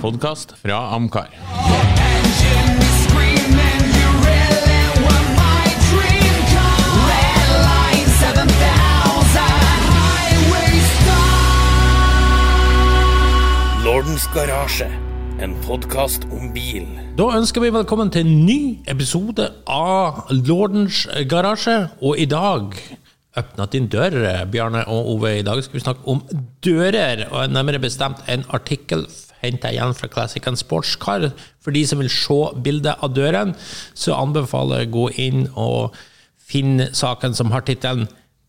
podkast fra Amcar. Engine is screaming, you really were my dream car. Red line 7000, highway star. Lordens garasje, en podkast om bil. Da ønsker vi velkommen til en ny episode av Lordens garasje. Og i dag åpna din dør, Bjarne og Ove. I dag skal vi snakke om dører, og nærmere bestemt en artikkel henta igjen fra Classic and Sports Car. For de som vil se bildet av døren, så anbefaler jeg å gå inn og finne saken som har tittelen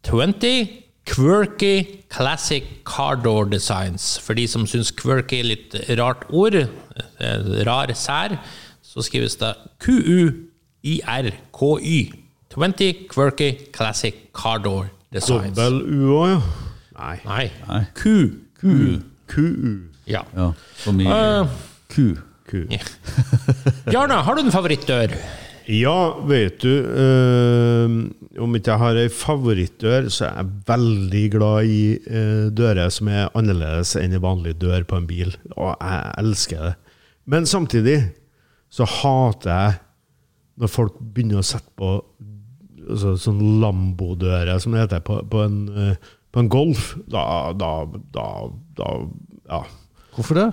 20 Quirky Classic Car Door Designs. For de som syns quirky er litt rart ord, eh, rar sær, så skrives det Q-U-I-R-K-Y. 20 Quirky Classic Car Door Designs. Dobbel U òg, ja. Nei. Nei. Q. Q. QU. Ja. Ja, som i Eh, ku. Q. Bjarne, har du en favorittdør? Ja, vet du eh, Om ikke jeg har ei favorittdør, så er jeg veldig glad i eh, dører som er annerledes enn en vanlig dør på en bil. Og jeg elsker det. Men samtidig så hater jeg når folk begynner å sette på altså, sånn Lambo-dører, som det heter, på, på, en, eh, på en Golf. Da, da, da, da Ja. Hvorfor det?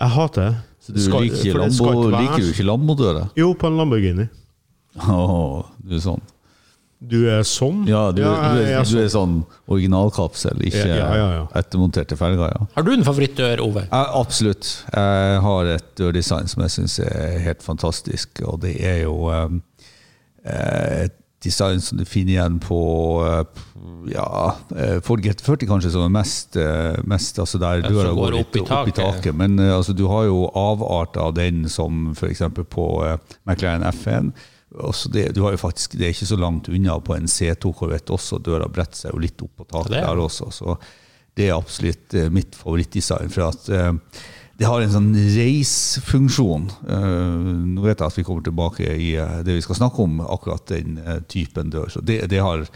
Jeg hater det. Så du Skal- liker, Lambo, det skal ikke være liker du ikke Lambo-døra? Jo, på en Lamborghini. Åh, du er sånn. Du er sånn? Ja, du, jeg du, er, du sånn. er sånn originalkapsel, ikke Ja, ja, ja, ja. ettermonterte felger. Ja. Har du en favorittdør, Ove? Ja, absolutt. Jeg har et dørdesign som jeg syns er helt fantastisk, og det er jo um, eh, et design som du finner igjen på eh, ja, eh, Ford GT40 kanskje som er mest, eh, mest altså der døra går går opp litt i opp i taket. taket. Men altså, du har jo avart av den som f.eks. på McLaren F1. Også det, du har jo faktisk, det er ikke så langt unna på en C2 Corvette også. Døra bretter seg jo litt opp på taket er der også. Så det er absolutt mitt favorittdesign. For at det har en sånn reisfunksjon. Eh, nå vet jeg at vi kommer tilbake i eh, det vi skal snakke om, akkurat den eh, typen dør. Så det, det har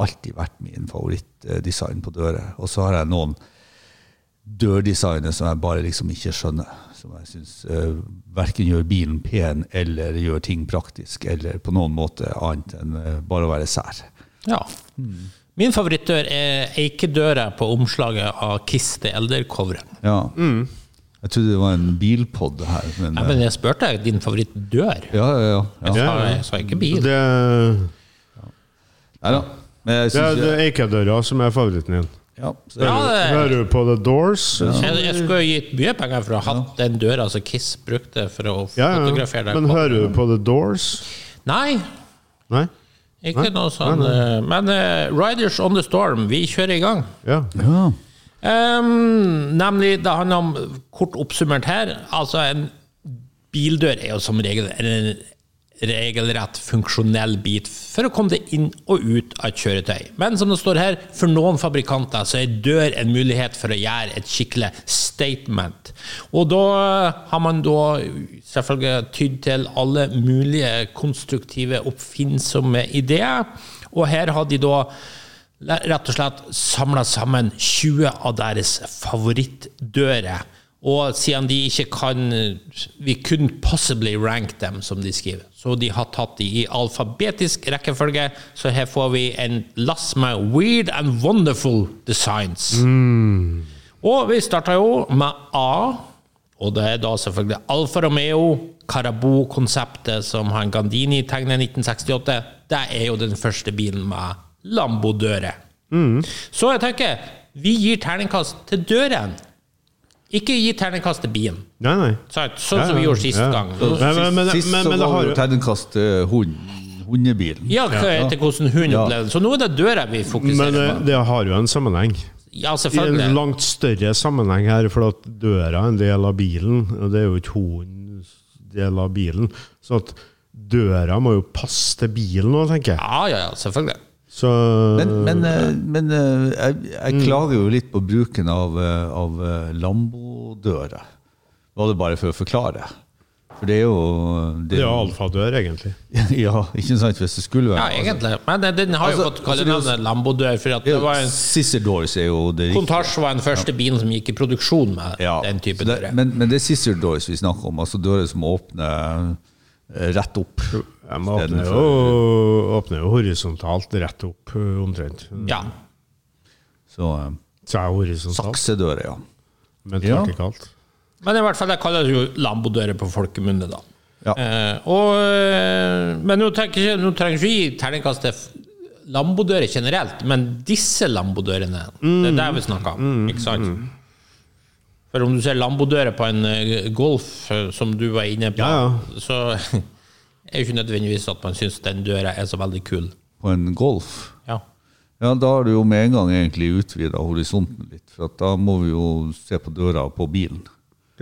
alltid vært min favorittdesign på dører. Og så har jeg noen dørdesigner som jeg bare liksom ikke skjønner. Som jeg syns uh, verken gjør bilen pen eller gjør ting praktisk, eller på noen måte annet enn uh, bare å være sær. Ja. Min favorittdør er eikedøra på omslaget av Kiss The Elder-coveret. Ja. Jeg trodde det var en bilpod her, men, Nei, men jeg spurte deg din favorittdør. ja, ja, ja. ja. Jeg sa, jeg sa ikke bil. Det. Men jeg det er det er Eikadøra som er favoritten din. ja, så- Ja, det, Hører du på The Doors? jeg, jeg skulle ha gitt mye penger for å ha hatt den døra som Kiss brukte for å Ja, fotografere deg Men på. hører du på The Doors? Nei, Nei? ikke noe sånn. Nei, Men uh, Riders on the Storm, vi kjører i gang. Ja. ja. Ehm, nemlig, det handler om, kort oppsummert her, altså en bildør er jo som regel en regelrett funksjonell bit for å komme deg inn og ut av et kjøretøy. Men som det står her, for noen fabrikanter så er dør en mulighet for å gjøre et skikkelig statement. Og da har man da selvfølgelig tydd til alle mulige konstruktive, oppfinnsomme ideer. Og her har de da rett og slett samla sammen 20 av deres favorittdører. Og siden de ikke kan We couldn't possibly rank them, som de skriver. Så de har tatt de i alfabetisk rekkefølge. Så her får vi en lass med weird and wonderful designs. Og vi starta jo med A, og det er da selvfølgelig Alfa Romeo Carabou-konseptet som han Gandini tegnet i 1968. Det er jo den første bilen med Lambo-dører. Så jeg tenker, vi gir terningkast til døren. Ikke gi terningkast til bilen. Nei, nei. Sånn, Sånn som vi gjorde sist Ja. gang. Men- men- men- Sist men- så men det var har jo terningkast til hund, hundebilen. Ja, etter hvordan hun Ja. opplevde. Så nå er det døra vi fokuserer på. på. det har jo en sammenheng. Ja, selvfølgelig. I en langt større sammenheng her, for at døra er en del av bilen, og det er jo ikke hundens del av bilen. Så at døra må jo passe til bilen nå, tenker jeg. Ja, ja, ja, selvfølgelig. Så Men, men, eh, men eh, jeg, jeg Mm. klager jo litt på bruken av, eh, av lambodører. Var det bare for å forklare? For det er jo Det er jo alfadør, egentlig. Ja, ikke sant, hvis det skulle være Ja, egentlig. Men den, har har jo fått fått altså, det er kallenavnet Lambodør, for at det var en Scissor doors er jo det riktige. Contage var den første bilen som gikk i produksjon med Ja, den type dører. men, men det er scissor doors vi snakker om, altså dører som åpner rett opp. De åpner jo, åpner jo horisontalt rett opp, eh, omtrent. Ja. Så eh, Så er horisontalt, saksedører, ja. men Ja. vertikalt. Men i hvert fall, det kalles jo Lambodører på folkemunne, da. Ja. Eh, og, eh, men nå trenger ikke- nå trenger vi terningkast til Lambodører generelt, men disse Lambodørene, det er det vi snakker om. Ikke sant? For om du ser Lambodører på en Golf, som du var inne på, Ja, så er jo ikke nødvendigvis at man syns den døra er så veldig kul. På en Golf. Ja. Ja, da har du jo med en gang egentlig utvida horisonten litt, for at da må vi jo se på døra på bilen.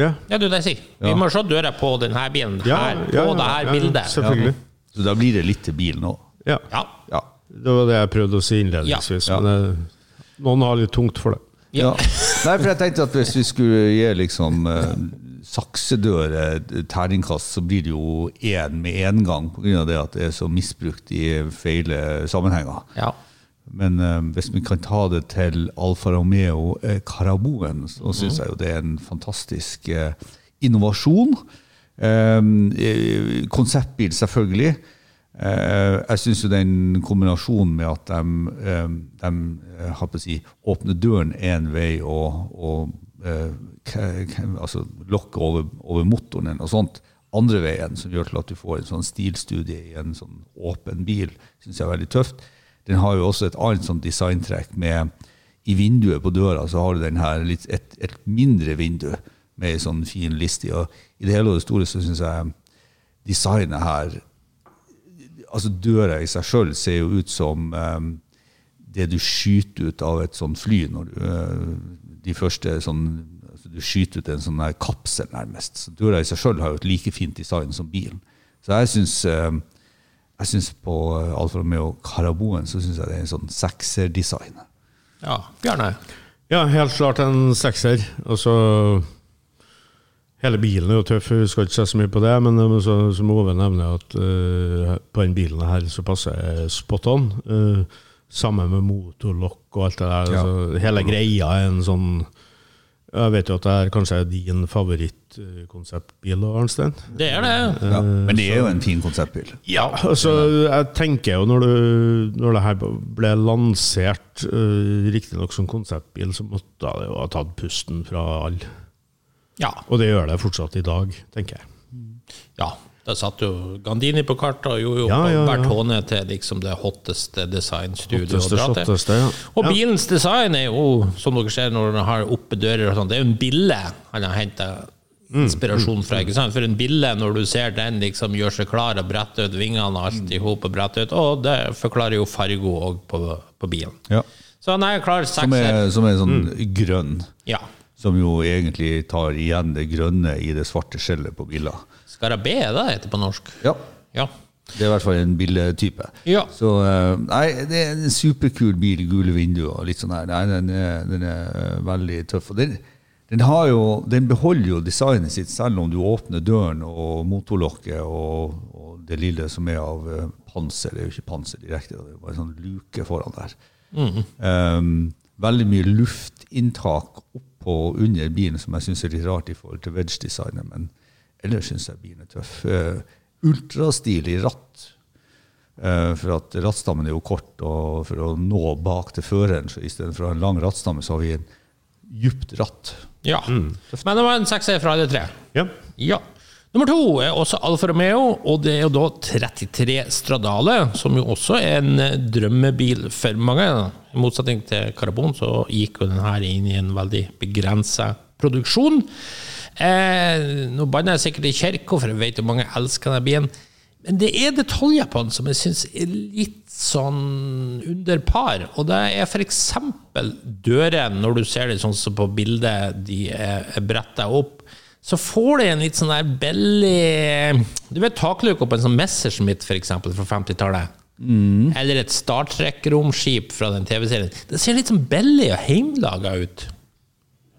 Ja. Ja, er det jeg sier. Vi Ja. må se døra på denne bilen Ja, her, på ja, ja, det her ja, bildet. Selvfølgelig. Så da blir det litt til bilen òg. Ja. Ja. Ja. Det var det jeg prøvde å si innledningsvis. Ja. Men det, noen har litt tungt for det. Ja. Nei, for jeg tenkte at hvis vi skulle gi liksom eh, saksedør et terningkast, så blir det jo én med en gang, pga. det at det er så misbrukt i feile sammenhenger. ja. Men eh, hvis vi kan ta det til Alfa Romeo eh, Caraboen, så syns jeg jo det er en fantastisk eh, innovasjon. Eh, eh, konseptbil, selvfølgelig. Eh, jeg syns jo den kombinasjonen med at de, eh, de eh, si, åpner døren én vei og, og eh, altså lokket over, over motoren eller noe sånt andre veien, som gjør til at du får en sånn stilstudie i en sånn åpen bil, syns jeg er veldig tøft. Den har jo også et annet sånn designtrekk med I vinduet på døra så har du den her litt, et, et mindre vindu med ei sånn fin liste. Og I det hele og det store så syns jeg designet her altså Døra i seg sjøl ser jo ut som um, det du skyter ut av et sånt fly når du eh, De første sånn altså Du skyter ut en sånn her kapsel, nærmest. Så Døra i seg sjøl har jo et like fint design som bilen. Så jeg syns eh, jeg synes på eh, Alfa Romeo Caraboen så synes jeg det er en sånn sekserdesign. ja. Bjarne? Ja, helt klart en sekser. Altså Hele bilen er jo tøff, vi skal ikke se så mye på det, men eh, så, som Ove nevner, at uh, på den bilen her så passer jeg spot on. Uh, sammen med motorlokk og alt det der. Ja. Altså, hele greia er en sånn Jeg vet jo at det er kanskje er din favorittkonseptbil, Arnstein. Det er det. Ja, men det er jo en fin konseptbil. Ja, altså, jeg tenker jo når, du, når det her ble lansert, uh, riktignok som konseptbil, så måtte det jo ha tatt pusten fra alle. Ja. Og det gjør det fortsatt i dag, tenker jeg. Da satt jo Gandini på kartet og gjorde jo Ja, ja, ja. hvert håne til liksom det hotteste designstudioet å dra til. shotteste, ja. Og Ja. bilens design er jo, som dere ser når den har oppe dører og sånn, det er jo en bille han har henta Mm, inspirasjon fra. ikke sant? For en bille, når du ser den liksom gjør seg klar og bretter ut vingene og alt i hop og bretter ut, og det forklarer jo fargo òg på, på bilen. Ja. Så han er klar Som er, som er sånn Mm. grønn. Ja. Som jo egentlig tar igjen det grønne i det svarte skjellet på biler. Skarabé, er det heter på norsk? Ja, Ja. det er i hvert fall en billetype. Ja. Så eh, nei, det er en superkul bil, gule vinduer og litt sånn her. Nei, den er, den er eh, veldig tøff. Og den, den, har jo, den beholder jo designet sitt, selv om du åpner døren og motorlokket og, og det lille som er av eh, panser. Det er jo ikke panser direkte, det er bare en sånn luke foran der. Um, veldig mye luftinntak oppå og under bilen som jeg syns er litt rart i forhold til wedge-designet, men ellers syns jeg bilen er tøff. Uh, ultrastilig ratt. Eh, for at rattstammen er jo kort, og for å nå bak til føreren, så istedenfor å ha en lang rattstamme, så har vi en djupt ratt. ja. Men det var en sekser fra alle tre. Ja. Ja. Nummer to er også Alfa Romeo, og det er jo da 33 Stradale, som jo også er en eh, drømmebil for mange. I motsetning til Karabon så gikk jo den her inn i en veldig begrensa produksjon. Eh, nå banner jeg sikkert i kirka, for jeg vet jo mange elsker denne bilen. Men det er detaljer på den som jeg syns er litt sånn under par. Og det er f.eks. dørene, når du ser det sånn som på bildet, de er, er bretta opp. Så får det en litt sånn der billig Du vet takluka på en sånn Messerschmitt, eksempel, fra 50-tallet? Eller et Star Trek-romskip fra den TV-serien. Det ser litt sånn billig og heimlaga ut.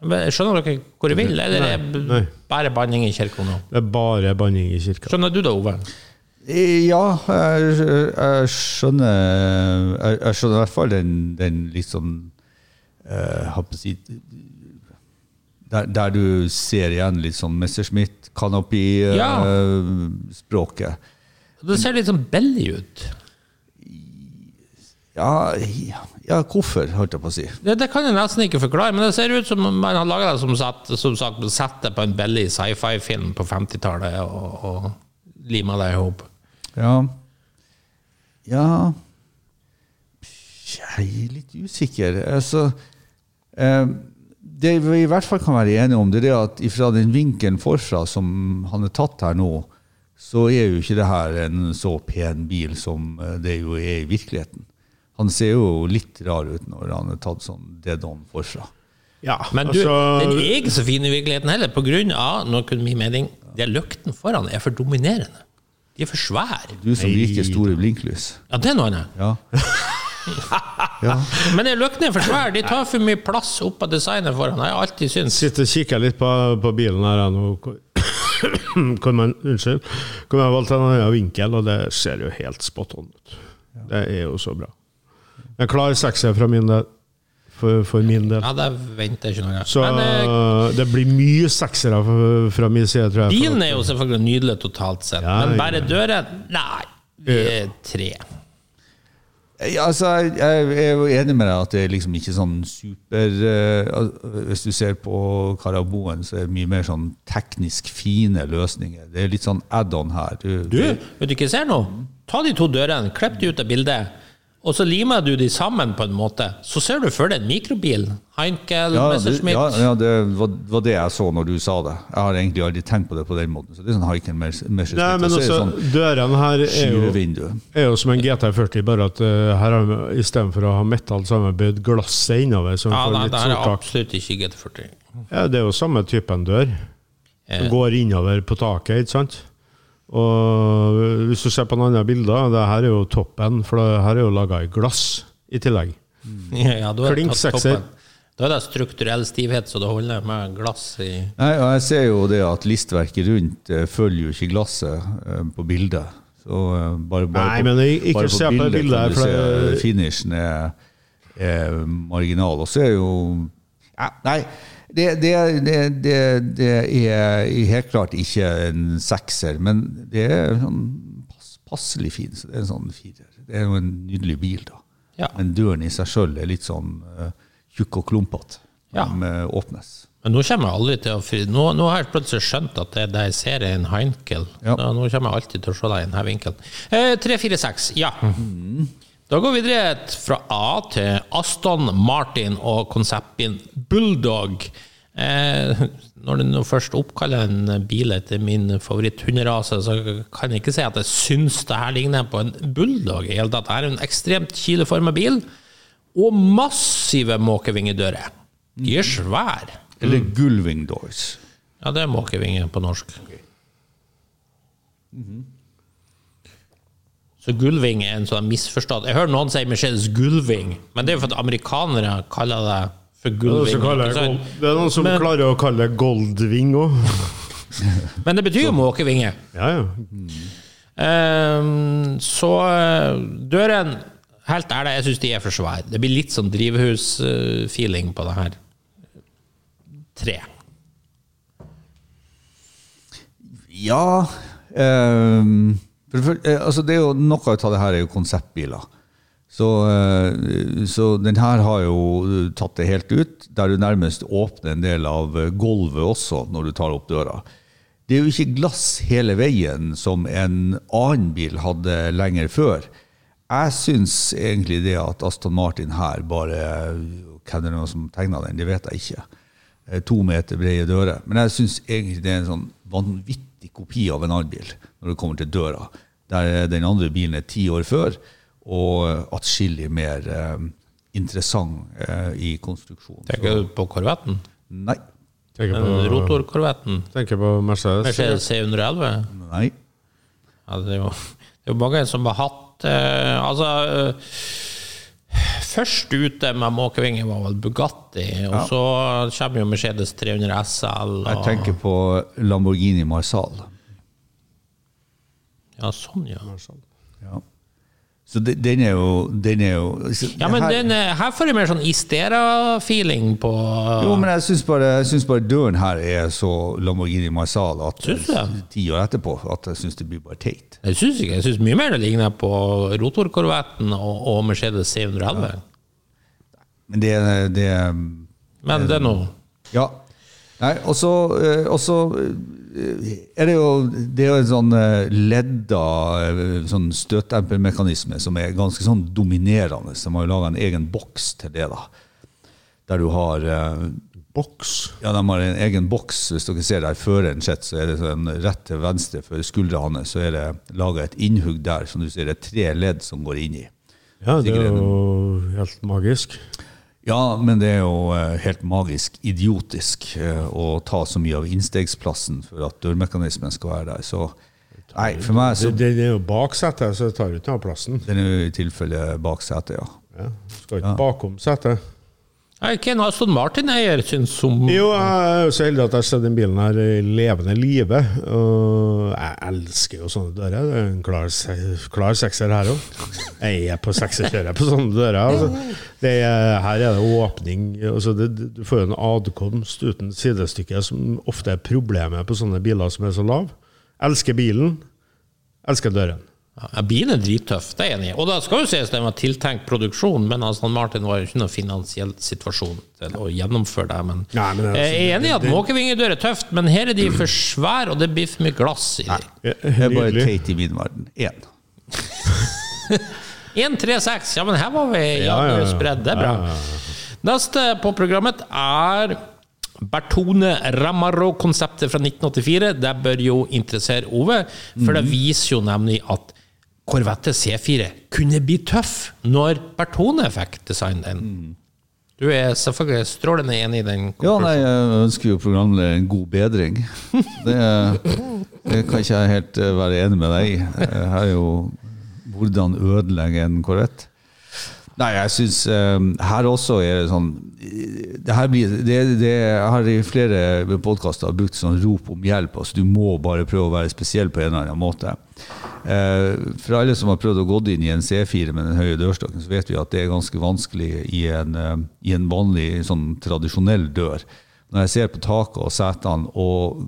Men Skjønner dere hvor jeg vil, eller er det bare banning i kirka nå? Det er bare banning i kirka. Skjønner du det, Ove? Ja, jeg, jeg skjønner jeg, jeg skjønner i hvert fall den, den sånn eh, håper å si der, der du ser igjen litt sånn Messerschmitt, Ja. Canopy-språket. Det ser litt sånn billig ut. Ja, ja, hvorfor, holdt jeg på å si. Det, det kan jeg nesten ikke forklare, men det ser ut som man har laga det som, sett, som sagt, sett på en billig sci-fi-film på 50-tallet og, og lima det i hop. Ja. Ja Jeg er litt usikker. Altså eh, Det vi i hvert fall kan være enige om, det er at fra den vinkelen forfra som han er tatt her nå, så er jo ikke det her en så pen bil som eh, det jo er i virkeligheten. Han ser jo litt rar ut når han er tatt sånn dead on seg. Ja, Men du, altså, den er ikke så fin i virkeligheten heller, av, nå kunne min mening, det løkten foran er for dominerende. De er for svære. Du som liker store blinklys. Ja, det er noe annet. Ja. ja. Men de løktene er for svære, de tar for mye plass opp av designet foran. Jeg har alltid syntes. sitter og kikker litt på, på bilen her nå. hvor- Hvor man, unnskyld, hvor man har valgt en annen vinkel, og det ser jo helt spot on ut. Det er jo så bra. En klar sekser fra min del. For, for min del. Ja, det venter ikke noe. Så Men uh, det blir mye seksere fra, fra min side, tror jeg. bilen er jo selvfølgelig nydelig totalt sett, Ja, men ja. bare døren Nei, vi er tre. Ja, altså, jeg, jeg er jo enig med deg at det er liksom ikke sånn super uh, Hvis du ser på Karaboen, så er det mye mer sånn teknisk fine løsninger. Det er litt sånn add-on her. Du, Du, vet du ikke jeg ser nå? Ta de to dørene, klipp de ut av bildet, og så limer du de sammen på en måte. Så ser du for deg en mikrobil. Heinkel, ja, Messerschmitt. ja, ja, det var, var det jeg så når du sa det. Jeg har egentlig aldri tenkt på det på den måten. Så det er sånn Heinkel, Messerschmitt. Nei, men også, sånn dørene her er jo, er jo som en GT40, bare at uh, her har vi istedenfor å ha metall, så har vi bøyd glasset innover. Så Ja, får nei, litt det her er absolutt ikke GT40. Ja, det er jo samme typen dør. Eh. Som går innover på taket, ikke sant? Og hvis du ser på noen andre bilder, det her er jo toppen, for det her er jo laga i glass i tillegg. Ja, ja, Klink sekser. Da er det strukturell stivhet, så det holder med glass i Nei, og jeg ser jo det at listverket rundt eh, følger jo ikke glasset eh, på bildet. Så eh, bare, bare Nei, på, men ikke bare se på bildet her, kan du for se det- finishen er, er marginal. Og så er jo ja, Nei, det, det, det, det, er helt klart ikke en sekser, men det er sånn pass, passelig fin. Så det er en sånn firer. Det er jo en nydelig bil, da. Ja. Men døren i seg sjøl er litt sånn uh, tjukk og klumpete. Ja. De eh, åpnes. Men nå kommer jeg aldri til å fri... Nå, nå har jeg plutselig skjønt at det, der jeg ser, er en Heinkel. Ja. Nå, nå kommer jeg alltid til å se deg i denne vinkelen. Eh, 346, ja. Da går vi videre fra A til Aston Martin og konseptbilen Bulldog. Eh, når du først oppkaller en bil etter min favoritt-hunderase, så kan jeg ikke si at jeg syns det her ligner på en bulldog. i hele tatt. Det er en ekstremt kileforma bil, og massive måkevingedører. De er svære. Eller gullvingdoors. Ja, det er måkevinger på norsk. Så gullving er en sånn misforstått Jeg hører noen si Mercedes gullving, men det er jo for at amerikanere kaller det for Det er det, gold, det er noen som Men- klarer å kalle det goldwing òg. Men det betyr jo måkevinge. Ja, ja. Ehm, så eh, døren Helt ærlig, jeg syns de er for svære. Det blir litt sånn drivhusfeeling på det her. Tre. Ja ehm, for eh, altså det er jo Noe av det her er jo konseptbiler. Så, eh, så den her har jo tatt det helt ut, der du nærmest åpner en del av eh, gulvet også når du tar opp døra. Det er jo ikke glass hele veien, som en annen bil hadde lenger før. Jeg syns egentlig det at Aston Martin her bare Hvem er det som tegna den? Det vet jeg ikke. Eh, To meter brede dører. Men jeg syns egentlig det er en sånn vanvittig kopi av en annen bil når det kommer til døra. Der den andre bilen er ti år før, og atskillig mer eh, interessant eh, i konstruksjon. Tenker du på Corvetten? Nei. Tenker Den på, Rotorkorvetten? tenker på Mercedes. Mercedes C111? Nei. Ja, det, er jo, det er jo mange som har hatt eh, Altså eh, først ute med måkevinger var vel Bugatti, og så kommer jo Mercedes 300 SL. Og, Jeg tenker på Lamborghini Marsal. Ja, sånn, ja. Ja. Så den er jo, den er jo Ja, men her, den, eh, her får jeg mer sånn Istera-feeling på Jo, men jeg syns bare, bare døren her er så Lamborghini Marsal at du ti år etterpå at jeg syns det blir bare teit. Jeg syns ikke. Jeg syns mye mer det ligner på rotorkorvetten og, og Mercedes 611. Men det, det Men det er nå Ja. Nei, og så eh, eh, er det jo Det er jo en sånn eh, ledda sånn støtdempermekanisme som er ganske sånn dominerende. Så de har jo laga en egen boks til det, da. Der du har Boks. Ja, de har en egen boks. Hvis dere ser der føreren sitter, så er det sånn rett til venstre for skuldra hans, så er det laga et innhugg der, som du ser det er tre ledd som går inn i. Ja, det er jo helt magisk. Ja, men det er jo eh, helt magisk idiotisk eh, å ta så mye av innstegsplassen for at dørmekanismen skal være der. Så nei, for meg så Det, det er jo baksetet, så det tar jo ikke av plassen. Den er jo i tilfelle baksetet, ja. Ja, skal ikke bakom setet. Nei, en Aston Martin-eier syns om Jo, jeg er jo så heldig at jeg har sett den bilen her i levende live. Og jeg elsker jo sånne dører. Det er en klar, klar sekser her òg. Jeg er på sekserkjøret på sånne dører. Altså. Er, her er det åpning. Altså det, du får jo en adkomst uten sidestykke, som ofte er problemet på sånne biler som er så lav. Elsker bilen, elsker døren. Ja, Bilen er drittøff, det er jeg enig i. Og da skal jo sies det var tiltenkt produksjon, men altså, Martin var jo ikke noen finansiell situasjon til å gjennomføre det. Men, Nei, men altså, jeg er enig i at det- måkevingedør er tøft, men her er de for svære, og det blir for mye glass i dem. Det er bare teit i min verden. Én. 1-3-6, ja, men her var vi ja, Ja, ja, ja. spredd, det er bra. Ja, ja, Neste på programmet er Bertone Ramarro-konseptet fra 1984. Det bør jo interessere Ove, for Mhm. det viser jo nemlig at Corvette C4 kunne bli tøff når Bertone fikk design den. Mm. Du er selvfølgelig strålende enig i den Ja, nei, jeg ønsker jo programmet en god bedring. Det, det kan ikke jeg helt eh, være enig med deg i. Her er jo hvordan ødelegge en Corvette. Nei, jeg syns her også er det sånn det her blir, det, det, Jeg har i flere podkaster brukt sånn rop om hjelp. altså Du må bare prøve å være spesiell på en eller annen måte. Eh, For alle som har prøvd å gå inn i en C4 med den høye dørstokken, så vet vi at det er ganske vanskelig i en, eh, i en vanlig, sånn tradisjonell dør. Når jeg ser på taket og setene og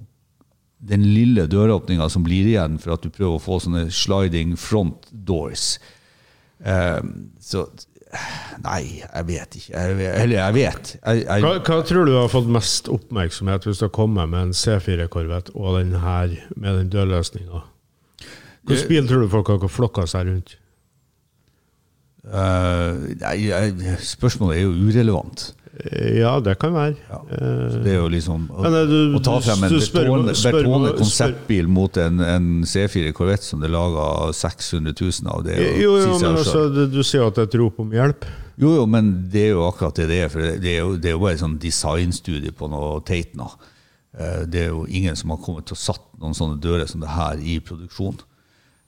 den lille døråpninga som blir igjen for at du prøver å få sånne sliding front doors eh, Så Nei, jeg vet ikke. Jeg, vet- eller jeg vet. Jeg, jeg, Hva, hva tror du har fått mest oppmerksomhet hvis du har kommet med en C4-korvett og den her med den dørløsninga? Hvilken bil tror du folk har flokka seg rundt? Uh, nei, spørsmålet er jo urelevant. Eh, Ja, det kan være. Ja. Det er jo liksom Å, Men, eh, du- å ta frem en Bertone, konseptbil mot en, en C4 Corvette som det er laga 600 000 av, det jo, jo, jo, men altså, du, sier at det er et rop om hjelp. Jo, jo, men det er jo akkurat det det er. For det er jo, det er jo bare en sånn designstudie på noe teit nå. Det er jo ingen som har kommet til å satt noen sånne dører som det her i produksjon.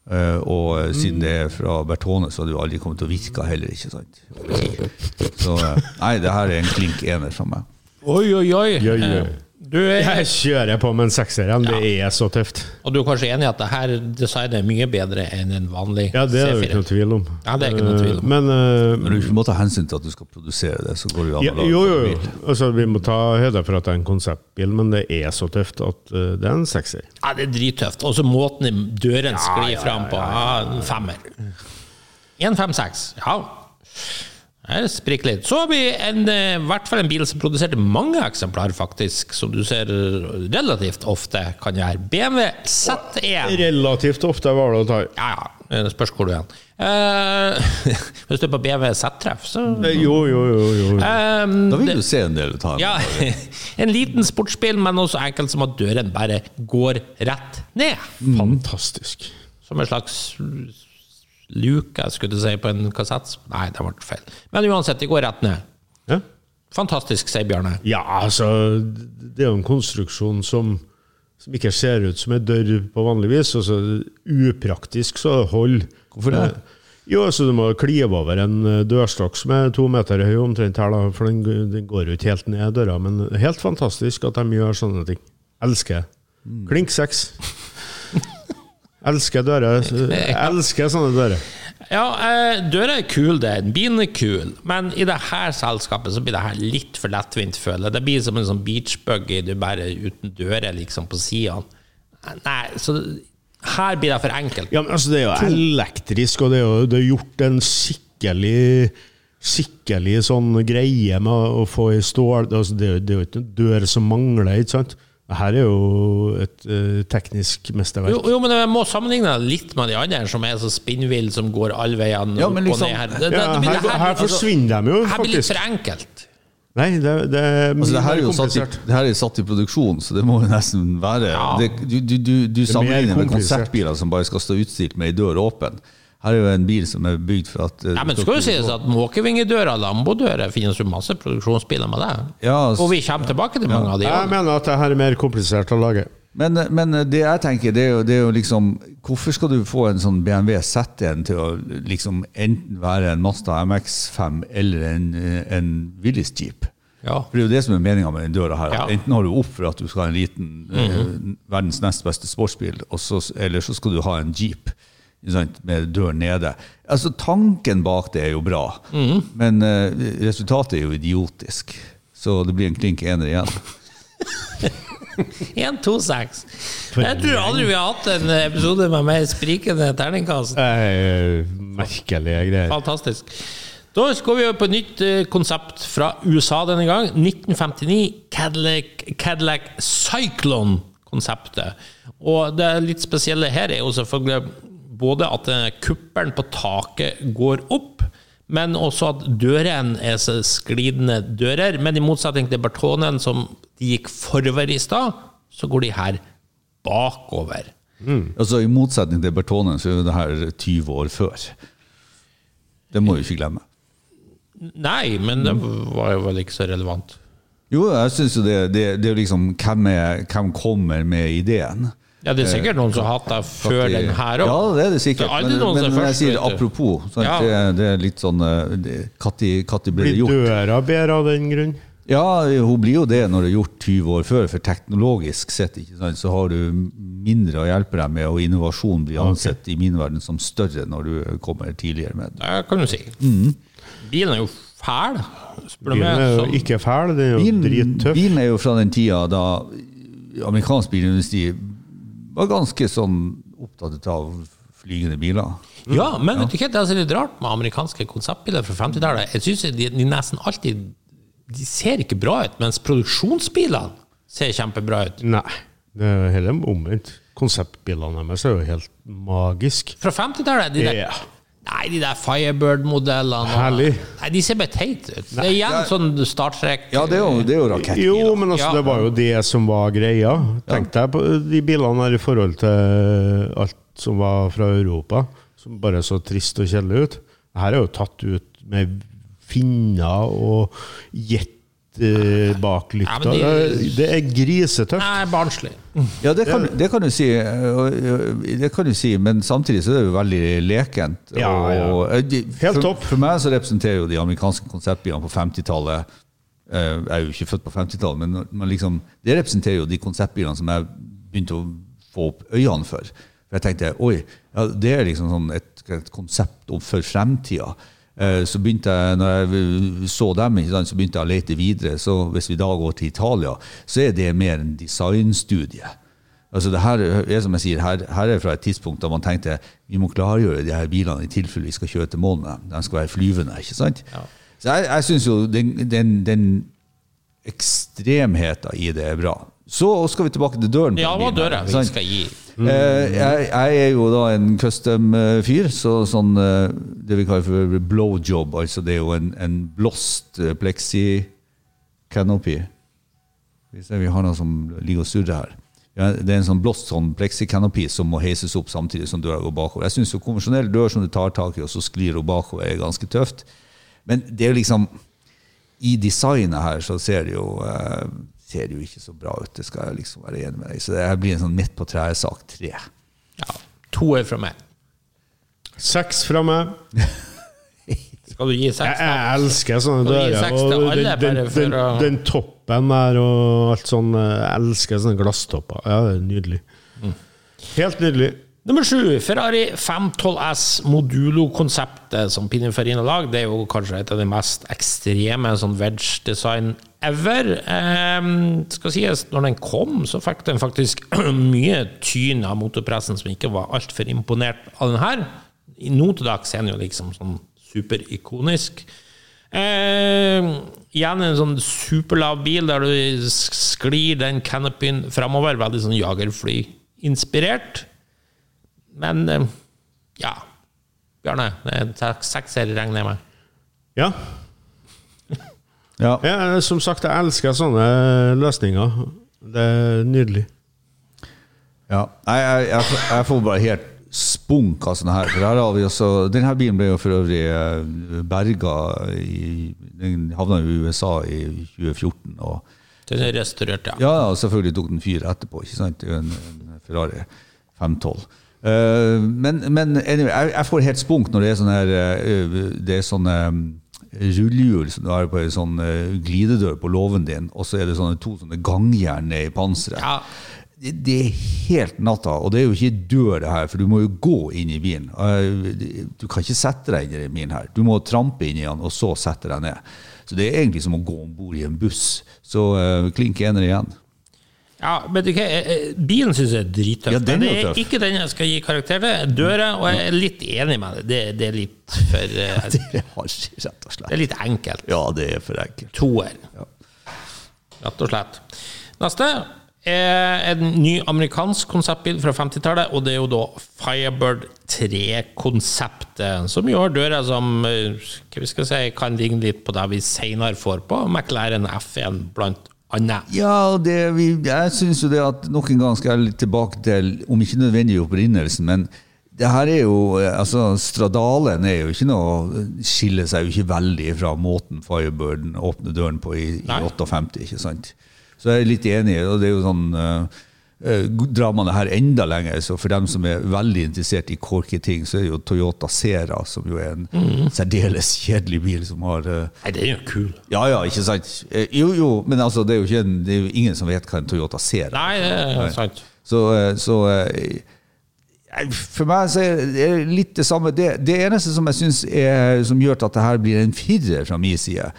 Eh, Og eh, siden det er fra Bertone, så hadde det jo aldri kommet til å virke heller, ikke sant? Så eh, nei, det her er en klink ener fra meg. Oi, oi, oi. Oi, oi. Du er, Jeg kjører på med en sekser igjen. Det er så tøft. og du er kanskje enig i at det her designet er mye bedre enn en vanlig C4? Ja, det er det ikke noe tvil om. Ja, det er ikke noe tvil om. Eh, Men uh, Men du må ta hensyn til at du skal produsere det, så går det jo an ja, å lage jo, jo, jo. Altså, vi må ta høyde for at det er en konseptbil, men det er så tøft at uh, det er en sekser. Ja, det er drittøft. Og så måten døren sklir fram på. Ja, en femmer. 156. Ja. Det spriker litt. Så har vi en, eh, i hvert fall en bil som produserte mange eksemplar, faktisk. Som du ser relativt ofte kan gjøre. BMW Z1. Relativt ofte var det å ta Ja, ja. Det spørs hvor du er. Eh, hvis du er på BMW Z-treff, så Eh, Jo, jo, jo. jo. Um, Da vil du se en del ta Ja, en liten sportsbil, men også enkelt som at døren bare går rett ned. Fantastisk. Som en slags luke, skulle du si, på en kassett. Nei, det ble feil. Men uansett, det går rett ned. Ja. Fantastisk, sier Bjarne. Ja, altså Det er jo en konstruksjon som, som ikke ser ut som en dør på vanlig vis. Altså, upraktisk så hold. Hvorfor det? Jo, så du må klive over en eh, dørstokk som er to meter høy omtrent her, da, for den, den går jo ikke helt ned døra. Men helt fantastisk at de gjør sånne ting. Elsker. Klink seks. Elsker dører. Elsker sånne dører. Ja, dører døra er kul, det. Bilen er kul. Men i det her selskapet så blir det her litt for lettvint, føler jeg. Det blir som en sånn beachbuggy du bare uten dører liksom på sidene. Nei, så her blir det for enkelt. Ja, men altså, det er jo elektrisk, og det er jo det er gjort en skikkelig Skikkelig sånn greie med å få i stål altså, det er jo ikke en dør som mangler, ikke sant? Det her er jo et eh, teknisk mesterverk. Jo, jo, men jeg må sammenligne litt med de andre som er så spinnville, som går alle veiene Ja, opp men og liksom- ned her. Det, det, det blir- her, det her altså, forsvinner de jo, faktisk. Her blir litt for enkelt. Nei, det, det Altså, det, her er jo satt i, det her er satt i produksjon, så det må jo nesten være Ja. det, Du, du, du, du sammenligner med komplisert. konsertbiler som bare skal stå utstilt med ei dør åpen. Her er jo en bil som er bygd for at eh, Nei, men skal jo sies at måkevingedører, lambodører, finnes jo masse produksjonsbiler med det. Ja, Og vi kommer tilbake til mange av de. Jeg mener at det her er mer komplisert å lage. Men, men det jeg tenker, det er, jo, det er jo liksom Hvorfor skal du få en sånn BMW Z1 til å liksom enten være en Mazda MX5 eller en, en Willys Jeep? Ja. For Det er jo det som er meninga med den døra her. Ja. Enten har du opp for at du skal ha en liten eh, verdens nest beste sportsbil, og så, eller så skal du ha en Jeep med døren nede. Altså Tanken bak det er jo bra, mm. men uh, resultatet er jo idiotisk. Så det blir en klink ener igjen. 1, 2, 6. Jeg tror aldri vi har hatt en episode med mer sprikende terningkast. Eh, merkelige greier. Fantastisk. Da går vi over på et nytt eh, konsept fra USA denne gang. 1959. Cadillac, Cadillac Cyclone-konseptet. Og det litt spesielle her er jo selvfølgelig både at eh, kuppelen på taket går opp, men også at dørene er så sklidende dører. Men i motsetning til Bertonen, som de gikk forover i stad, så går de her bakover. Altså I motsetning til Bertonen, så er det her 20 år før. Det må vi ikke glemme. Nei, men det var jo vel ikke så relevant. Jo, jeg synes jo det, det, det er liksom hvem, er, hvem kommer med ideen? Ja, det er sikkert noen som har hatt det før de- den her òg. Ja, det er det sikkert. Det er Men, men, jeg sier det apropos. Ja. Det, det er litt sånn Når ble det Blir gjort? døra bedre av den grunn? Ja, hun blir jo det når det er gjort 20 år før, for teknologisk sett ikke sant, så har du mindre å hjelpe deg med, og innovasjon blir ansett i min verden som større når du kommer tidligere med det. Det kan du si. Mm. Bilen er jo fæl, spør Bilen er jo ikke fæl, den er jo Bilen, drittøff. bilen er jo fra den tida da amerikansk bilindustri var ganske sånn opptatt av flygende biler. Ja, men vet du ikke, det er litt rart med amerikanske konseptbiler fra 50-tallet. Jeg synes de, de nesten alltid De ser ikke bra ut, mens produksjonsbilene ser kjempebra ut. Nei, det er heller omvendt. Konseptbilene deres er jo helt magisk. Fra 50-tallet de der, Ja. Nei, de der Firebird-modellene. Nei, De ser bare teite ut. Det er igjen sånn Star Trek Ja, det er jo, det er jo rakettbiler. Jo, men altså, Ja. det var jo det som var greia. Tenk deg på de bilene her i forhold til alt som var fra Europa, som bare så trist og kjedelig ut. Her er jo tatt ut med finner og jet eh, bak lykta. Ja, de- Det er- grisetøft. Nei, barnslig. Ja, det kan, det kan du si, det kan du si, men samtidig så er det jo veldig lekent. Ja, ja. og- og- de- Helt topp. For meg så representerer jo de amerikanske konseptbilene på 50-tallet eh, Jeg er jo ikke født på 50-tallet, men, men liksom, det representerer jo de konseptbilene som jeg begynte å få opp øynene for. For jeg tenkte oi, ja, det er liksom sånn et, et konsept for fremtida. Eh, Så begynte jeg, når jeg så dem, så begynte jeg å lete videre. Så hvis vi da går til Italia, så er det mer en designstudie. Altså det her er som jeg sier, her, her er fra et tidspunkt da man tenkte vi må klargjøre de her bilene i tilfelle vi skal kjøre til målene. De skal være flyvende. ikke sant? Så jeg, jeg syns jo den, den, den ekstremheten i det er bra. Så skal vi tilbake til døren. Ja, hva døren døra vi skal gi. Mm. jeg, jeg er jo da en custom-fyr, så sånn eh, det vi kaller for blowjob, altså det er jo en, en blåst eh, plexi-canopy. Vi ser vi har noe som ligger og surrer her. Det er en sånn blåst sånn plexi-canopy som må heises opp samtidig som døra går bakover. Jeg syns konvensjonell dør som du tar tak i, og så sklir hun bakover, er ganske tøft. Men det er liksom I designet her så ser det jo eh, ser jo ikke så bra ut, det skal jeg liksom være enig med deg. Så det blir en sånn midt på treet-sak tre. Ja, To er fra meg. Seks fra meg. Skal du gi seks? Jeg, jeg elsker sånne dører. Og den, den, den, den toppen der og alt sånn. Jeg elsker sånne glasstopper. Ja, det er nydelig. Mm. Helt nydelig. Nummer sju, Ferrari 512S Modulo-konseptet som Pininfarina lager, det er jo kanskje et av de mest ekstreme sånn wedge-design ever. Ehm, skal sies, når den kom, så fikk den faktisk mye tyn av motorpressen som ikke var altfor imponert av den her. Nå til dags er den jo liksom sånn superikonisk. Eh, igjen en sånn superlav bil der du sklir den canopyen framover. Veldig sånn jagerfly-inspirert. Men eh, ja Bjarne, seks- sekser regner jeg med. Ja. Ja. Jeg, Som sagt, jeg elsker sånne løsninger. Det er nydelig. Ja, jeg, jeg, jeg, jeg får bare helt spunk av sånne her. For her har vi også, denne bilen ble jo for øvrig eh, berga i Den havna i USA i 2014. Og, Den er restaurert, ja. ja, og selvfølgelig tok den fyr etterpå. ikke sant? En, en Ferrari 512. Eh, men men anyway, jeg, jeg får helt spunk når det er sånne her eh, Det er sånne mm, rullehjul som du har på en sånn eh, glidedør på låven din, og så er det sånne to sånne gangjern i panseret. Ja. Det, det er helt natta, og det er jo ikke dør det her, for du må jo gå inn i bilen. Eh, Du kan ikke sette deg inn i bilen her. Du må trampe inn i den, og så sette deg ned. Så det er egentlig som å gå om bord i en buss. Så klink ener igjen. Ja, eh, eh, Bilen syns jeg er drittøff. Ja, men det er ikke den jeg skal gi karakter til. Døra, og jeg er litt enig med det. Det, det er litt for ja, Det er Det er litt enkelt. Ja, det er for enkelt. Toer. Rett og slett. Neste er en ny amerikansk konseptbil fra 50-tallet, og det er jo da Firebird 3-konseptet, som gjør døra som eh, hva vi skal si, kan ligne litt på det vi senere får på McLaren F1, blant annet. Ja, det, vi, jeg syns jo det at nok en gang skal jeg litt tilbake til, om ikke nødvendig opprinnelsen, men det her er jo, altså Stradalen er jo ikke noe skiller seg jo ikke veldig fra måten Firebirden åpner døren på i, i 58, ikke sant? Så jeg er litt enig, og det er jo sånn eh, Drar man det her enda lenger, så for dem som er veldig interessert i corky ting, så er det jo Toyota Sera, som jo er en særdeles kjedelig bil som har eh, Nei, det er jo kul. ja, ja, ikke sant? Eh, Jo, jo, men altså, det er jo, en, det er jo ingen som vet hva en Toyota ser. Nei, det er sant. Så, eh, så eh, eh, for meg så er det litt det samme. Det, det eneste som jeg synes er, som gjør at det her blir en firer fra min side,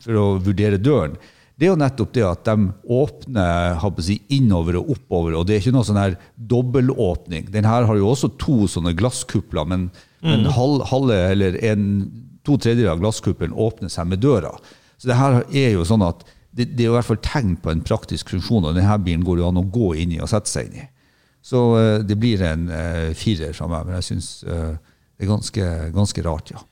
for å vurdere døren, det er jo nettopp det at de åpner si, innover og oppover, og det er ikke noe sånn her dobbeltåpning. Den her har jo også to sånne glasskupler, men, men halv, halve, eller en, to tredjedeler av glasskuppelen åpner seg med døra. Så det her er jo sånn at det, det er i hvert fall tegn på en praktisk funksjon, og denne bilen går jo an å gå inn i og sette seg inn i. Så eh, det blir en uh, firer fra meg, men jeg syns det er ganske, ganske rart, ja.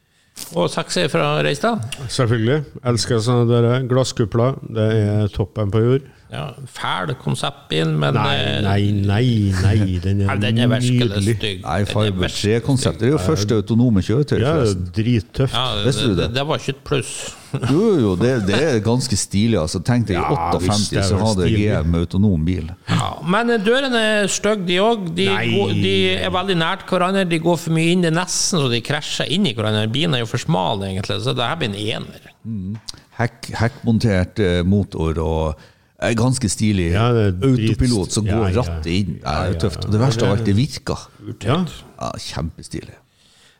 Og sekser fra Reistad. Selvfølgelig. Elsker sånne dører. Glasskupler. Det er toppen på jord. Ja, fæl konseptbil, men Nei, eh, nei, nei, nei. Den er den er virkelig nydelig. stygg. Nei, Den er Fiber virkelig 3-konseptet det er jo første autonome kjøretøy, Ja, drittøft. Ja, Visste du det, det? det var ikke et pluss. Jo, jo, det, det er ganske stilig. altså. Tenk deg, i Ja, 58 er så hadde. GM autonom bil. Ja, men eh, dørene er stygge, de òg. De, de er veldig nært hverandre. De går for mye inn. Det er nesten så de krasjer inn i hverandre. Bilen er jo for smal, egentlig, så det her blir en ener. Hekk, hekkmontert eh, motor og ganske stilig Ja, er autopilot som går ja. rattet inn. Det er jo tøft. Og det verste av alt, det virker. Ja. Ja, kjempestilig.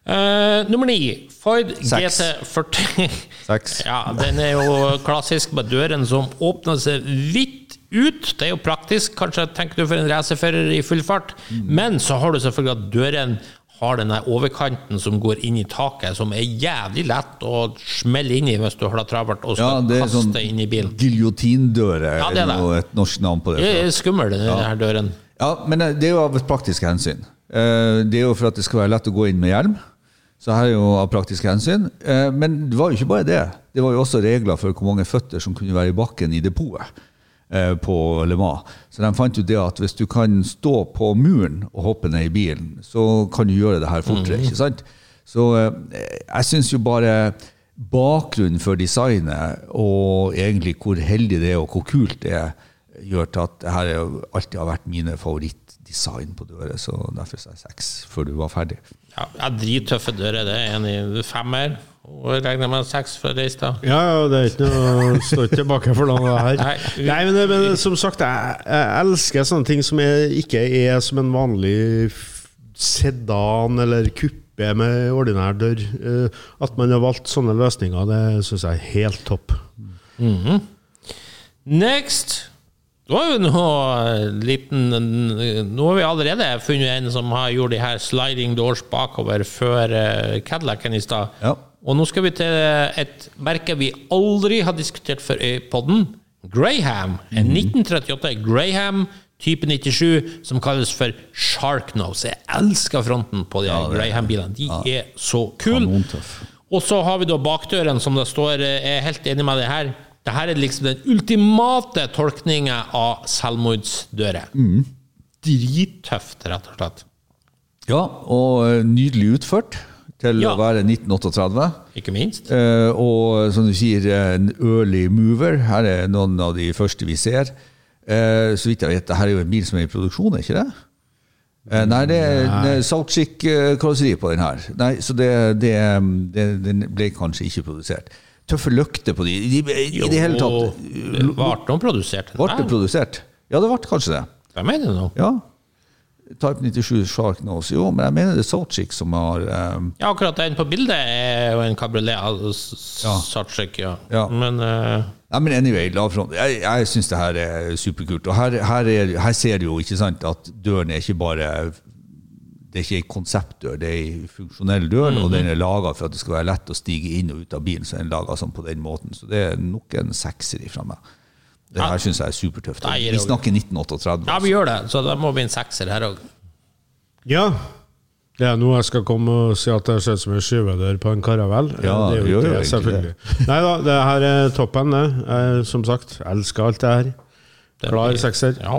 Uh, nummer ni, Ford Seks. GT40. Seks. Ja, den er jo klassisk med døren som åpner seg vidt ut. Det er jo praktisk, kanskje tenker du for en racerfører i full fart. Mm. Men så har du selvfølgelig at døren har den overkanten som går inn i taket, som er jævlig lett å smelle inn i hvis du har det travelt og Ja, skal det er kaste sånn inn i bilen. giljotindøre, Ja, det er det. noe, et norsk navn på det. Det er skummel, den her døren. Ja, men eh, det er jo av praktisk hensyn. Eh, Det er jo for at det skal være lett å gå inn med hjelm. Så her er jo av praktiske hensyn. Eh, Men det var jo ikke bare det. Det var jo også regler for hvor mange føtter som kunne være i bakken i depotet på Le Mans. Så de fant jo det at hvis du kan stå på muren og hoppe ned i bilen, så kan du gjøre det her fortere. ikke sant? Så eh, jeg syns jo bare bakgrunnen for designet, og egentlig hvor heldig det er og hvor kult det er, gjør til at det her er alltid har vært mine favorittdesign på dører, så derfor sa jeg seks før du var ferdig. Ja, Drittøffe dører, det er enig. Femmer. Og regner med seks for da. Ja, ja, det er ikke noe Står ikke tilbake for noe her. Nei. Nei, men, men som sagt, jeg, jeg elsker sånne ting som er, ikke er som en vanlig sedan eller kuppe med ordinær dør. Eh, At man har valgt sånne løsninger, det syns jeg er helt topp. Next! Det var jo noe liten Nå har vi allerede funnet en som har gjort de her sliding doors bakover før eh, Cadillacen i stad. Ja. Og nå skal vi til et merke vi aldri har diskutert før i podden. Graham. En 1938 Graham type 97 som kalles for Sharknose. Jeg elsker fronten på de her Graham-bilene. De er så kule. Og så har vi da bakdøren, som det står eh, Jeg er helt enig med det her. Det her er liksom den ultimate tolkninga av selvmordsdører. Drittøft, rett og slett. Ja, og eh, nydelig utført til Ja. å være 1938. Ikke minst. Eh, og som du sier, en early mover. Her er noen av de første vi ser. Eh, så vidt jeg vet, dette er jo en bil som er i produksjon, er ikke det? Eh, nei, det er, det er Saltskikk-karosseri på den her. Nei, så det, det, det, den ble kanskje ikke produsert. Tøffe løkter på de. de I det hele tatt. ble noen produsert. Ble det produsert? Ja, det ble kanskje det. Hva mener du nå? Ja. Type 97 Shark Nose. Jo, men jeg mener det er Sotchik som har um, Ja, akkurat den på bildet er jo en kabriolet av s- Ja. Ja. Men uh, ja, men anyway. Jeg, jeg syns det her er superkult. Og her, her, er, her ser du jo ikke sant, at døren er ikke bare Det er ikke en konseptdør, det er en funksjonell dør, og den er laga for at det skal være lett å stige inn og ut av bilen. Så den er laget laga sånn på den måten. Så det er nok en sekser ifra meg. Det her syns jeg er supertøft. Nei, Vi snakker 1938. ja, vi gjør det, så da må vi en sekser her òg. Ja. Det er nå jeg skal komme og si at det ser ut som en skyvedør på en karavell. Ja, det er det jo ikke det, selvfølgelig. Nei da, det her er toppen, det. Jeg, som sagt, elsker alt det her. Klar sekser. Ja.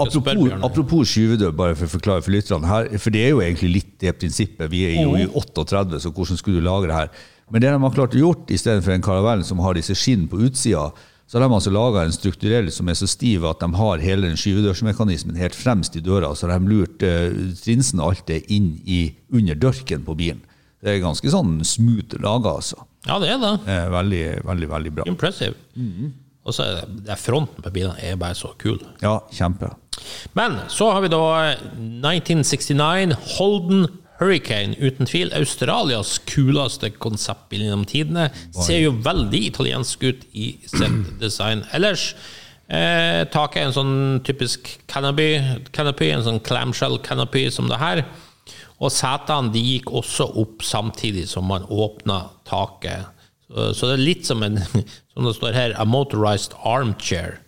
Apropos, apropos skyvedør, bare for å forklare for lytterne her, for det er jo egentlig litt det prinsippet. Vi er jo i 38, så hvordan skulle du lage det her? Men det de har klart å gjort, i stedet for en karavell som har disse skinn på utsida, så har de altså laga en strukturell som er så stiv at de har hele den skyvedørsmekanismen helt fremst i døra. Så har de lurt uh, trinsen og alt det inn i, under dørken på bilen. Det er ganske sånn smooth laga, altså. Ja, det er det. Eh, veldig, veldig, veldig bra. Impressive. Mhm. Og så er det, det fronten på bilene er bare så kul. Ja, kjempe. Men så har vi da 1969 Holden Hurricane. Uten tvil Australias kuleste konseptbil gjennom tidene. Ser jo veldig italiensk ut i sitt design ellers. Eh, taket er en sånn typisk canopy, canopy en sånn clamshell canopy som det her. Og setene de gikk også opp samtidig som man åpna taket. Så, så det er litt som en, som det står her, a motorized armchair.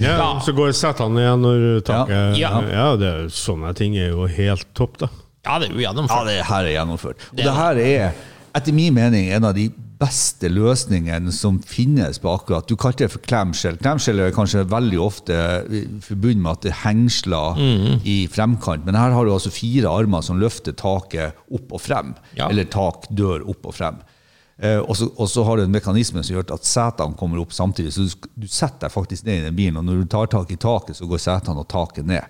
Ja, Ja. Så går setene igjen når taket Ja. Ja, Ja. det, sånne ting er jo helt topp, da. Ja, det er jo Ja, gjennomført. det her er gjennomført. Og Det det er- her er, etter min mening, en av de beste løsningene som finnes på akkurat Du kalte det for klemskjell. Klemskjell er kanskje veldig ofte forbundet med at det hengsler i fremkant, men her har du altså fire armer som løfter taket opp og frem. Ja. Eller tak, dør opp og frem. Eh, og, så, og så har du en mekanisme som gjør at setene kommer opp samtidig. Så du, du setter deg faktisk ned i den bilen, og når du tar tak i taket, så går setene og taket ned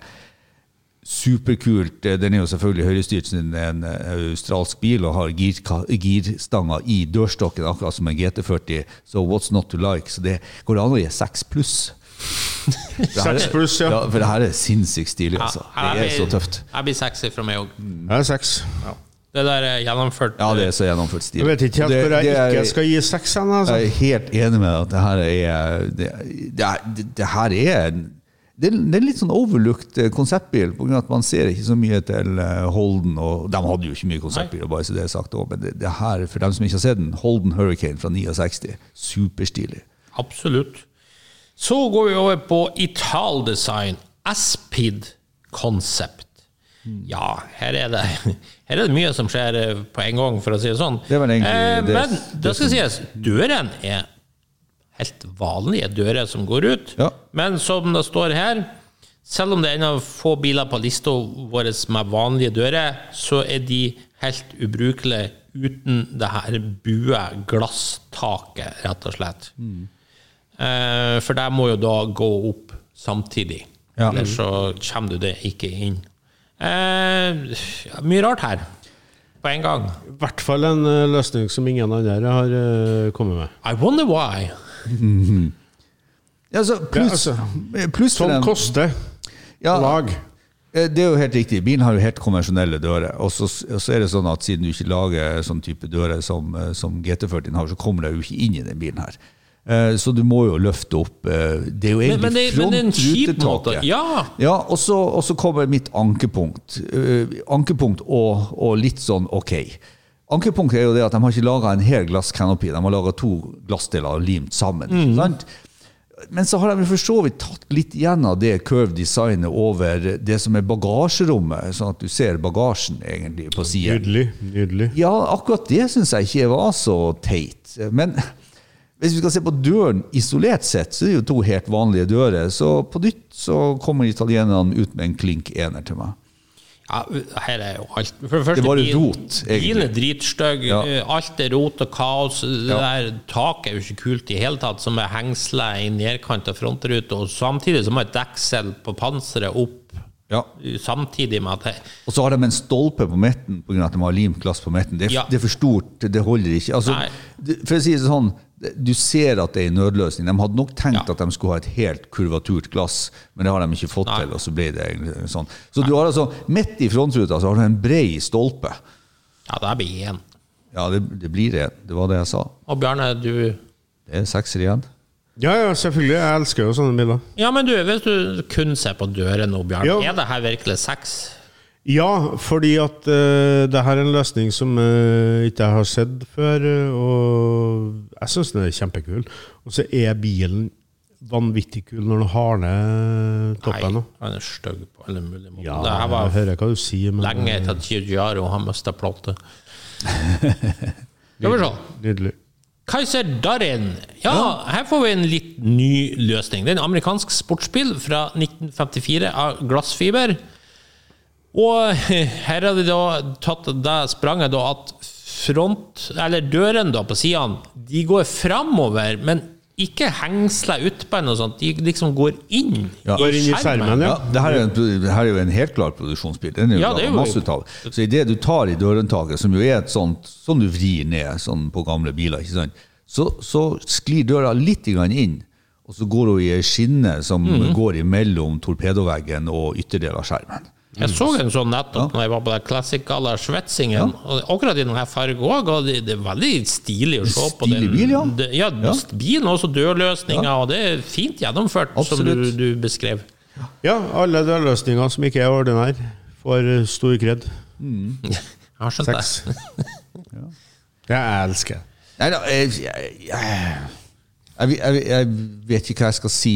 superkult. Eh, Den er jo selvfølgelig høyrestyrt er en eh, australsk bil og har gir, girstanger i dørstokken, akkurat som en GT40. Så what's not to like? Så det går an å gi seks pluss. Seks 6 pluss, ja. ja. For det her er sinnssykt stilig, Ja, altså. jeg Det er så tøft. Jeg blir sexy fra meg òg. Det er seks. Det der er gjennomført. Ja, det er så gjennomført stil. Jeg vet ikke helt hvor jeg det er- ikke skal gi seks hen. Altså. Jeg er helt enig med deg at det her er Det, det, det, det her er det det er en litt sånn overlooked eh, konseptbil, på grunn av at man ser ikke så mye til eh, Holden. og De hadde jo ikke mye konseptbil, bare så det er sagt også, men det, det her, for dem som ikke har sett den, Holden Hurricane fra 69, superstilig. Absolutt. Så går vi over på Italdesign. Aspid Concept. Ja, her er, det, her er det mye som skjer eh, på en gang, for å si det sånn. Det egentlig eh, men det det skal sies, døren er helt vanlige dører som går ut. Ja. Men som det står her, selv om det er en av få biler på lista vår med vanlige dører, så er de helt ubrukelige uten det her bue glasstaket, rett og slett. Eh, for det må jo da gå opp samtidig. Ja. Ellers så kommer du det ikke inn. Eh, mye rart her på en gang. I hvert fall en eh, løsning som ingen andre har eh, kommet med. I wonder why. Ja, så pluss, altså, plus for Som dem- koster Ja. lag. Eh, Det er jo helt riktig. Bilen har jo helt konvensjonelle dører. Og så, og så er det sånn at siden du ikke lager sånn type dører som, eh, som GT40 har, så kommer du jo ikke inn i den bilen her. Eh, Så du må jo løfte opp Det er jo egentlig frontrutetaket. Ja. Ja, og så, og så kommer mitt ankepunkt. Ankepunkt og, og litt sånn ok. Ankepunktet er jo det at de har ikke laga en hel glasskanopi. de har laga to glassdeler og limt sammen. Mm. Sant? Men så har de for så vidt tatt litt igjen av det curve designet over det som er bagasjerommet, sånn at du ser bagasjen egentlig på siden. Nydelig. Nydelig. Ja, akkurat det syns jeg ikke var så teit. Men hvis vi skal se på døren isolert sett, så er det jo to helt vanlige dører. Så på nytt så kommer italienerne ut med en klink ener til meg. Ja, her er jo alt. For det første, Det bil- rot, egentlig. Bilen er dritstygg. Ja. eh, Alt er rot og kaos. Det Ja. der taket er jo ikke kult i hele tatt, som er hengsla i nedkant av frontruta. Og samtidig så må et deksel på panseret opp Ja. samtidig med at Og så har de en stolpe på midten pga. at de har limt glass på midten. Det Ja. det er for stort, det holder ikke. Altså, for å si det sånn, du ser at det er en nødløsning. De hadde nok tenkt Ja. at de skulle ha et helt kurvaturt glass, men det har de ikke fått Nei. til. og så ble det sånn. Så du har altså, midt i frontruta så har du en brei stolpe. Ja, det blir én. Ja, det, det blir det. Det var det jeg sa. Og Bjarne, du Det er sekser igjen. Ja, ja, selvfølgelig. Jeg elsker jo sånne biler. Ja, men du, hvis du kun ser på døren nå, Bjarne, Ja. er det her virkelig sex? Ja, fordi at uh, det her er en løsning som uh, ikke jeg har sett før, eh, og jeg syns den er kjempekul. Og så er bilen vanvittig kul når den har ned toppen. Nei, han er stygg på alle mulige måter. Ja, det her jeg hører hva du sier, men lenge etter at Giugiaro har mista plottet. Skal vi se. Nydelig. Kaiser Darin. Ja, her får vi en litt ny løsning. Det er en amerikansk sportsbil fra 1954 av glassfiber. Og her har de da tatt det spranget da at front, eller dørene da på sidene, de går framover, men ikke hengsler utpå noe sånt. De liksom går inn Ja. I skjermen, Ja, ja. det her er, en, det her er jo en helt klar produksjonsbil. Den er jo Ja, det er jo- masse tall. Så idet du tar i dørhåndtaket, som jo er et sånt sånn du vrir ned sånn på gamle biler, ikke sant? Så, så sklir døra litt inn, og så går hun i ei skinne som Mhm. går imellom torpedoveggen og ytterdel av skjermen. Jeg så en sånn nettopp når jeg var på den Classic Gala Svetsingen. Og akkurat i denne fargen òg, og det, det er veldig stilig å se på. Stilig den- bil, ja. Det, ja, Ja. bilen også dørløsninger, og det er fint gjennomført, som du, du beskrev. Ja, alle dørløsninger som ikke er ordinære, får eh, stor kred. Jeg har skjønt. Seks. Det jeg elsker. Nei da, jeg, jeg, jeg, jeg, jeg vet ikke hva jeg skal si.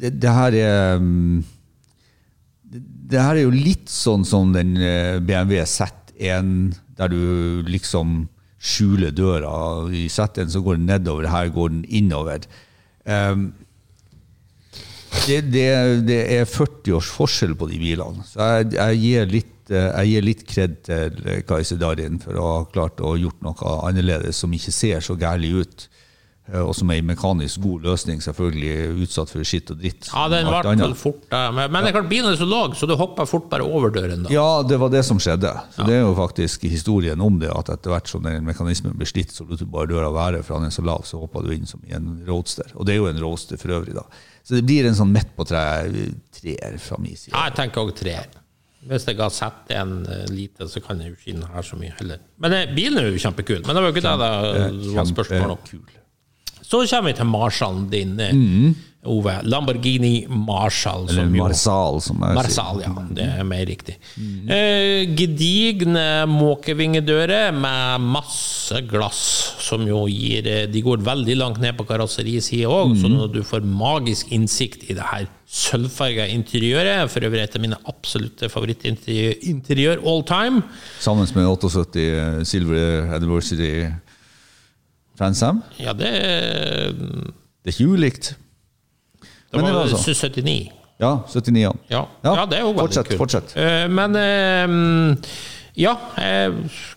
Det, det her er um, det, her er jo litt sånn som den eh, BMW Z1, der du liksom skjuler døra. I Z1 så går den nedover, her går den innover. Um, det, det, det er 40 års forskjell på de bilene. Så jeg, jeg gir litt eh, jeg gir litt kred til Kaiser Darin for å ha klart å gjort noe annerledes som ikke ser så gærlig ut. Eh, Og som er en mekanisk god løsning, selvfølgelig utsatt for skitt og dritt. Ja, den ble vel fort Men, det er klart bilen er så lav, så du hopper fort bare over døren. da. Ja, det var det som skjedde. Så Det er jo faktisk historien om det, at etter hvert som den mekanismen blir slitt, så lot du bare døra være, for han er så lav, så hoppa du inn som i en roadster. Og det er jo en roadster for øvrig, da. Så det blir en sånn midt på tre-treer fra min side. Ja, jeg tenker òg treer. Hvis jeg har sett en eh, lite, så kan jeg jo ikke inn her så mye heller. Men eh, bilen er jo kjempekul. Men det var jo ikke det det var spørsmål om. Så kommer vi til Marshallen din, mm. Ove. Lamborghini Marshall. Eller som Marsal, som jeg Marsal, ja. Det er mer riktig. Eh, gedigne måkevingedører med masse glass, som jo gir eh, De går veldig langt ned på karosserisida òg, så at du får magisk innsikt i det her sølvfarga interiøret, for øvrig et av mine absolutte favorittinteriør all time. Sammen med 78 Silver Anniversary Transam. Ja, det, Det er ikke ulikt. det var, det var var sånn. 79. Ja, 79. Ja, Ja, ja det er jo veldig fortsett, kult. fortsett. Eh, men eh, Ja, eh,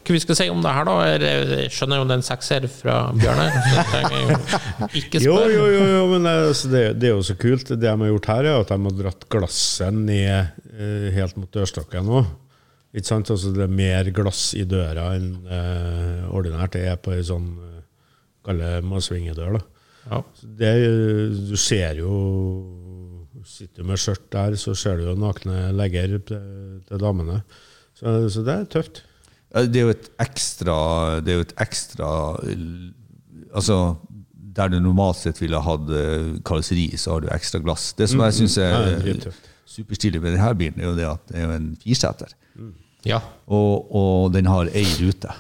hva vi skal si om det her, da? Jeg skjønner jo den er sekser fra Bjørnar. Så jeg jo ikke Jo, jo, jo, jo men det, altså, det, det er jo så kult. Det de har gjort her, er at de har dratt glasset ned helt mot dørstokken nå. Ikke sant? Altså, det er mer glass i døra enn uh, ordinært det er på ei sånn kalle massvingedør. da. Ja. Det, du ser jo Sitter du med skjørt der, så ser du jo nakne legger til, til damene. Så, så det er tøft. Det er jo et ekstra Det er jo et ekstra Altså, der du normalt sett ville hatt eh, karosseri, så har du ekstra glass. Det som jeg syns er er drittøft. superstilig med denne bilen, er jo det at det er jo en Mm. ja. Og, og den har ei rute.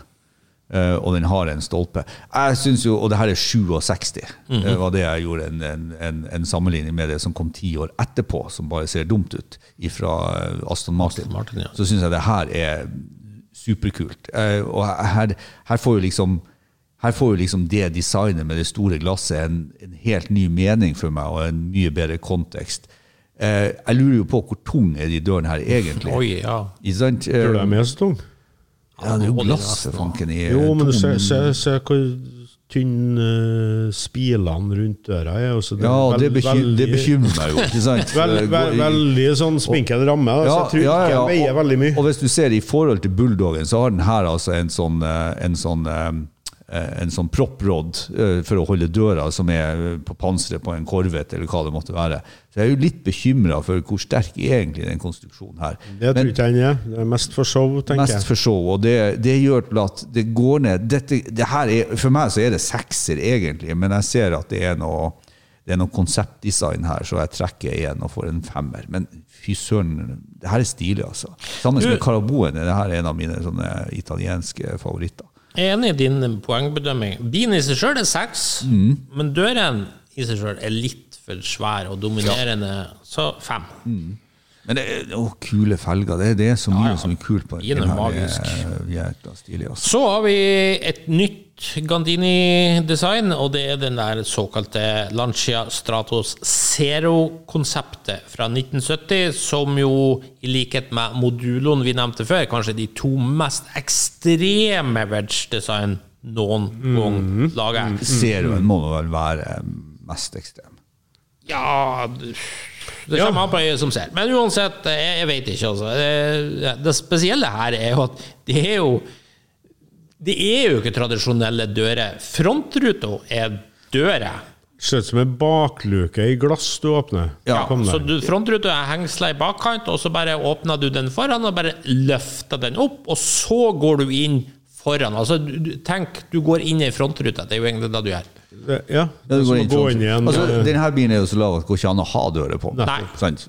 Eh, og den har en stolpe. Jeg synes jo, Og det her er 67. Det var det jeg gjorde en, en, en, en sammenligning med det som kom ti år etterpå, som bare ser dumt ut, fra Aston Martin. Aston Martin, ja. Så syns jeg det her er superkult. Eh, og her, her får jo liksom her får jo liksom det designet med det store glasset en, en helt ny mening for meg, og en mye bedre kontekst. Eh, jeg lurer jo på hvor tung er de dørene her egentlig? Oi, ja. Eh, Tror du de er så tunge? Ja, det er jo glassfanken glass, nesten, for fanken. i Jo, men du ser, ser, ser hvor tynne uh, spilene rundt døra er. Også Ja, det, veld- bekym, det bekymrer meg jo. ikke sant? Veld, Det veld, veldig sånn spinkel ramme. da, så jeg tror ja, ja, den veier veldig mye. Og hvis du ser i forhold til bulldoggen, så har den her altså en sånn, eh, en sånn eh, en sånn propprod eh, for å holde døra som er eh, på panseret på en korvet, eller hva det måtte være. Så jeg er jo litt bekymra for hvor sterk er egentlig den konstruksjonen her. Det tror ikke jeg den er. Mest for show, tenker Mest jeg. for show, og det, det gjør til at det går ned Dette, det her er, For meg så er det sekser, egentlig, men jeg ser at det er noe det er noe konseptdesign her, så jeg trekker igjen og får en femmer. Men fy søren, det her er stilig, altså. Sammen med Caraboen er det her en av mine sånne italienske favoritter. Jeg er enig i din poengbedømming. Bilen i seg sjøl er seks, Mm. men døren i seg sjøl er litt for svær og dominerende, så fem. Men det er å, kule felger. Det, det er så mye som er kult på er den magisk. Er stilig, altså. Så har vi et nytt Gandini-design, og det er den der såkalte Lancia Stratos Zero-konseptet fra 1970, som jo, i likhet med moduloen vi nevnte før, kanskje de to mest ekstreme wedge-design noen gang laga. Zeroen må vel være mest ekstrem. Ja Det kommer an på øyet som ser. Men uansett, jeg, jeg vet ikke, altså. Det, det spesielle her er jo at det er jo Det er jo ikke tradisjonelle dører. Frontruta er døra. Ser ut som en bakluke i glass du åpner. Ja, Så du, frontruta er hengsla i bakkant, og så bare åpner du den foran og bare løfter den opp, og så går du inn foran. Altså, du, tenk, du går inn i frontruta. Det er jo egentlig det du gjør. Ja, det er som å gå sånn. inn i en altså, eh, Denne bilen er jo så lav at det går ikke an å ha dører på. Nei.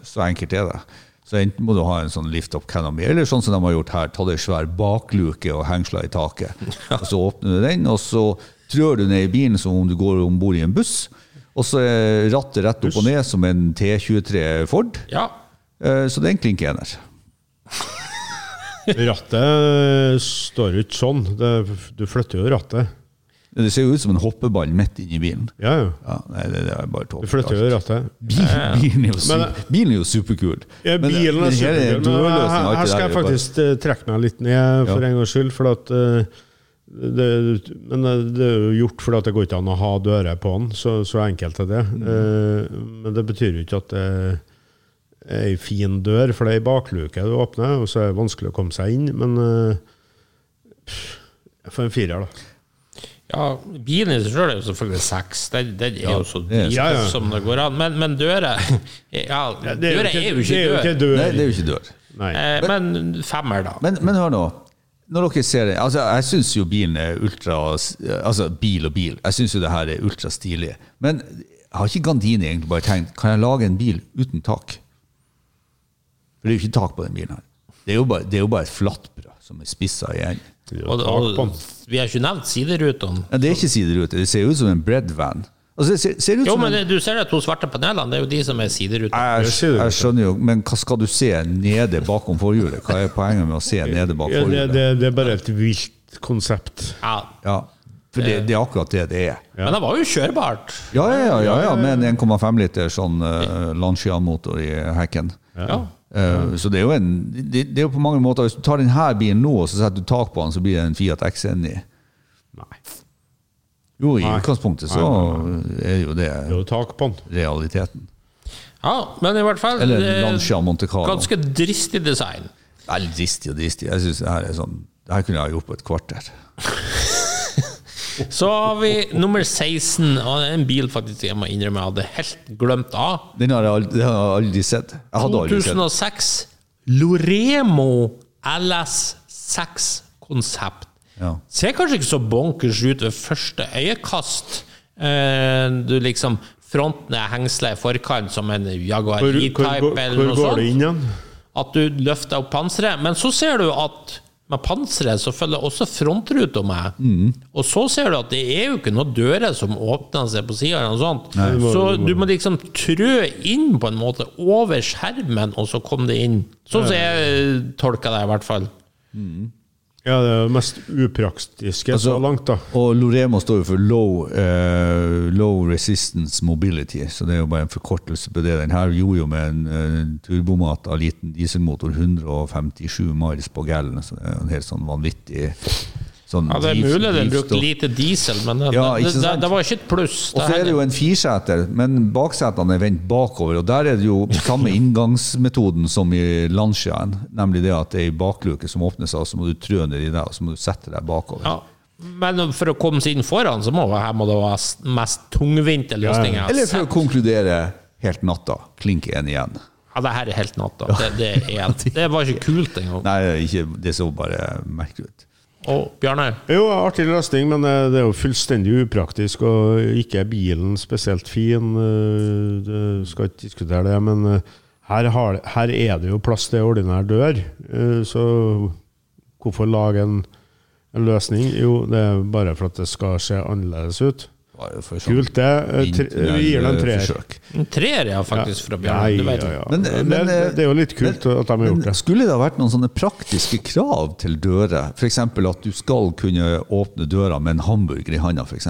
Så enkelt er det. Så enten må du ha en sånn lift-up canopy, eller sånn som de har gjort her, ta ei svær bakluke og hengsla i taket. Og så åpner du den, og så trør du ned i bilen som om du går om bord i en buss. Og så er rattet rett opp og ned som en T23 Ford. Ja. Eh, Så det er en ener. Rattet står jo ikke sånn. Du flytter jo rattet. Det ser jo ut som en hoppeball midt inni bilen. Ja, ja. Ja, nei, det, det er bare Du tåpelig. flytter jo rattet. Bilen, bilen, er jo super, bilen er jo superkul. Ja, Men- bilen men er superkul, men dørløsningen, her, her skal jeg bare- faktisk eh, trekke meg litt ned for Ja. en gangs skyld. For at, uh, det, men det er jo gjort fordi det går ikke an å ha dører på den. Så, så enkelt er det. Mm. Eh, Men det betyr jo ikke at det er ei fin dør, for det er ei bakluke du åpner, og så er det vanskelig å komme seg inn. Men eh, pff, jeg får en firer, da. Ja, bilen i seg sjøl er jo selvfølgelig seks. Den, den er jo så det er- Ja, ja. som det går an. Men, men døra ja, Døra er jo ikke det dør. ikke dør. Nei, det er jo ikke dør. Nei. Eh, men femmer, da. Men, men hør nå. Når dere ser det, altså Jeg syns jo bilen er ultra Altså bil og bil. Jeg syns jo det her er ultra stilig. Men har ikke Gandini egentlig bare tenkt Kan jeg lage en bil uten tak? For det er jo ikke tak på den bilen her. Det er jo bare, det er jo bare et flatbrød som er spissa i enden. Og, og vi har ikke nevnt siderutene. Ja, det er ikke siderute. Det ser ut som en breadvan. Altså, det ser, ser ut Jo, men en, det, du ser de to svarte panelene, det er jo de som er sideruter. jeg, jeg skjønner jo, men hva skal du se nede bakom forhjulet? Hva er poenget med å se nede bak Ja, det, forhjulet? det, er bare et vilt konsept. Ja. Ja. For det, det er akkurat det det er. Men det var jo kjørbart. Ja, ja, ja, ja, ja med en 1,5 liter sånn uh, Lancia-motor i hekken. Ja. Eh, Så det er jo en det, det er jo på mange måter Hvis du tar denne bilen nå og så setter du tak på den, så blir det en Fiat XNI. Nei. Jo, i Nei. utgangspunktet så er jo det jo tak på den. realiteten. ja, men i hvert fall Eller Lancia Monte Carlo. Ganske dristig design. Veldig dristig og dristig. Jeg synes det her er sånn Det her kunne jeg ha gjort på et kvarter. Så har vi nummer 16, og det er en bil faktisk jeg må innrømme jeg hadde helt glemt av. Den har jeg aldri, den har jeg aldri sett. Jeg hadde aldri sett. 2006 Loremo LS6 konsept. Ja. Ser kanskje ikke så bonkers ut ved første øyekast. Eh, du liksom Fronten er hengsla i forkant som en Jaguar Hvor, hvor, E-Type hvor, eller hvor noe går det sånt. inn igjen? At du løfter opp panseret. Men så ser du at med panseret så følger også frontruta med. Mm. Og så ser du at det er jo ikke noen dører som åpner seg på sida. Så du må liksom trø inn på en måte over skjermen, og så kom det inn. Sånn som jeg tolker det, i hvert fall. Ja, det er det mest upraktiske Altså- så langt, da. Og Loremo står jo for low, uh, low resistance mobility, så det er jo bare en forkortelse på det. Den her gjorde jo med en uh, av liten dieselmotor 157 miles på gallon, så det er jo en helt sånn vanvittig sånn Ja, Det er mulig den brukte lite diesel, men det, Ja, det, det, det var ikke et pluss. Og så er det jo en firseter, men baksetene er vendt bakover. Og der er det jo samme inngangsmetoden som i Lanciaen, nemlig det at det er ei bakluke som åpner seg, og så må du trø i det og så må du sette deg bakover. ja. Men for å komme seg inn foran, så må her må det være mest tungvinte løsninger. Ja. Eller for å konkludere helt natta, klink én igjen. Ja, det her er helt natta. Det, det, er, det var ikke kult engang. Nei, ikke, det så bare merkelig ut. Og Bjarne, Jo, artig løsning, men det det er jo fullstendig upraktisk, og ikke er bilen spesielt fin. Du Skal ikke diskutere det, men eh, her, har, her er det jo plass til ordinær dør, eh, så hvorfor lage en, en løsning? Jo, det er bare for at det skal se annerledes ut. Sånn Kult, det. Eh, Vi gir den en treer. en treer ja, faktisk fra Ja, Bjarne. ja, ja. Men- det, men, det, det er jo litt kult at de har gjort det. skulle det ha vært noen sånne praktiske krav til dører? F.eks. at du skal kunne åpne døra med en hamburger i handa, f.eks.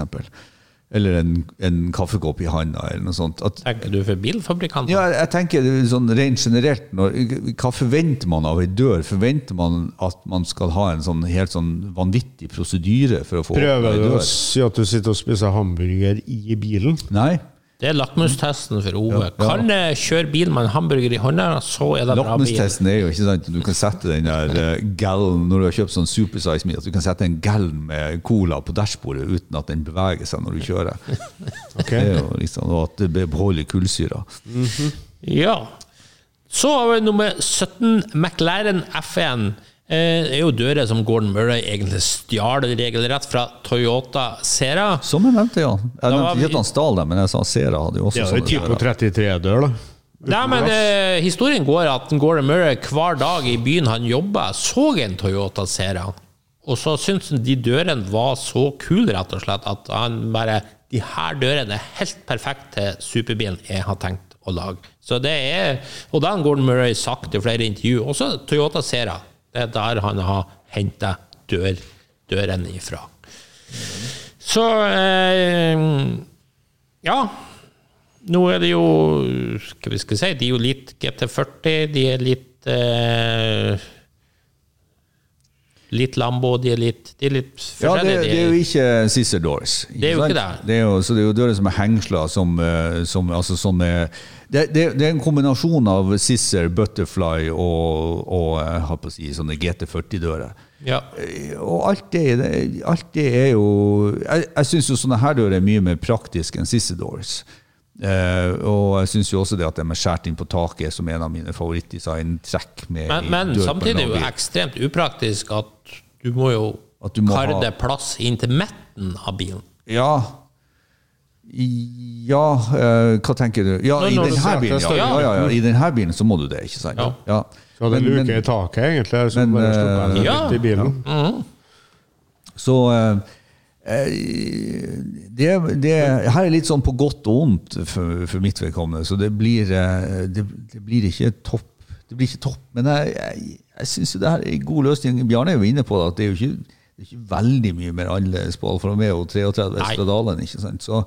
Eller en, en kaffekopp i handa, eller noe sånt. At, Tenker du for bilfabrikanter? ja, jeg tenker er sånn rent generelt, når, hva forventer man av ei dør? Forventer man at man skal ha en sånn helt sånn vanvittig prosedyre for å få Prøver du å si at du sitter og spiser hamburger i bilen? Nei. Det er lakmustesten for Ove. Ja, ja. Kan jeg kjøre bil med en hamburger i hånda, så er det bra bil. Lakmustesten er jo ikke sant Du kan sette den der uh, gallon Når du har kjøpt sånn supersize me, at du kan sette en gallon med cola på dashbordet uten at den beveger seg når du kjører. okay. Det er jo liksom og At det beholder kullsyra. Ja. Så har vi nummer 17, McLaren F1. Eh, Det er jo dører som Gordon Murray egentlig stjal regelrett fra Toyota Sera. Som jeg nevnte, ja. Jeg nevnte ikke at han stjal dem, men jeg sa Sera hadde jo også Det er jo sånne typo dører. 33-dør, da. Nei, men eh, Historien går at Gordon Murray hver dag i byen han jobba, så en Toyota Sera. Og så syntes han de dørene var så kule, rett og slett, at han bare De her dørene er helt perfekt til superbilen jeg har tenkt å lage. Så det er, Og det har Gordon Murray sagt i flere intervju. Også Toyota Sera. Det er der han har henta dør, dørene ifra. Så eh, Ja. Nå er det jo Hva vi skal si? De er jo litt GT40, de er litt eh, Litt Lambo, de er litt, de er litt Ja, det, det er jo ikke sister Doors. Det er jo sant? ikke det. det er jo, så det er jo dører som er hengsla, som, eh, som, altså, som er det, det, det er en kombinasjon av Scissor, Butterfly og, og si, sånne GT40-dører. ja. Og alt det, alt det er jo Jeg, jeg syns jo sånne her dører er mye mer praktiske enn Scissor Doors. Uh, og jeg syns jo også det at de er skåret inn på taket, som en av mine favorittdesigntrekk. Men, men samtidig er det jo ekstremt upraktisk at du må jo du må karde ha- plass inn til midten av bilen. Ja Ja, eh, hva tenker du? Ja, Når- i når du denne bilen, ja, ja, ja, ja, I denne bilen så må du det, ikke sant? Ja. Så hadde Men- luke men- i taket, egentlig, som men, bare eh, litt Ja. i bilen. Så eh, eh, det, det her er litt sånn på godt og vondt for, for mitt vedkommende, så det blir, eh, det, det blir ikke topp. Det blir ikke topp, men jeg, jeg, jeg syns det her er en god løsning. Bjarne er jo inne på det, at det er jo ikke, det er ikke veldig mye mer annerledes på Alfa Romeo 33 Nei. Stradalen. ikke sant? Så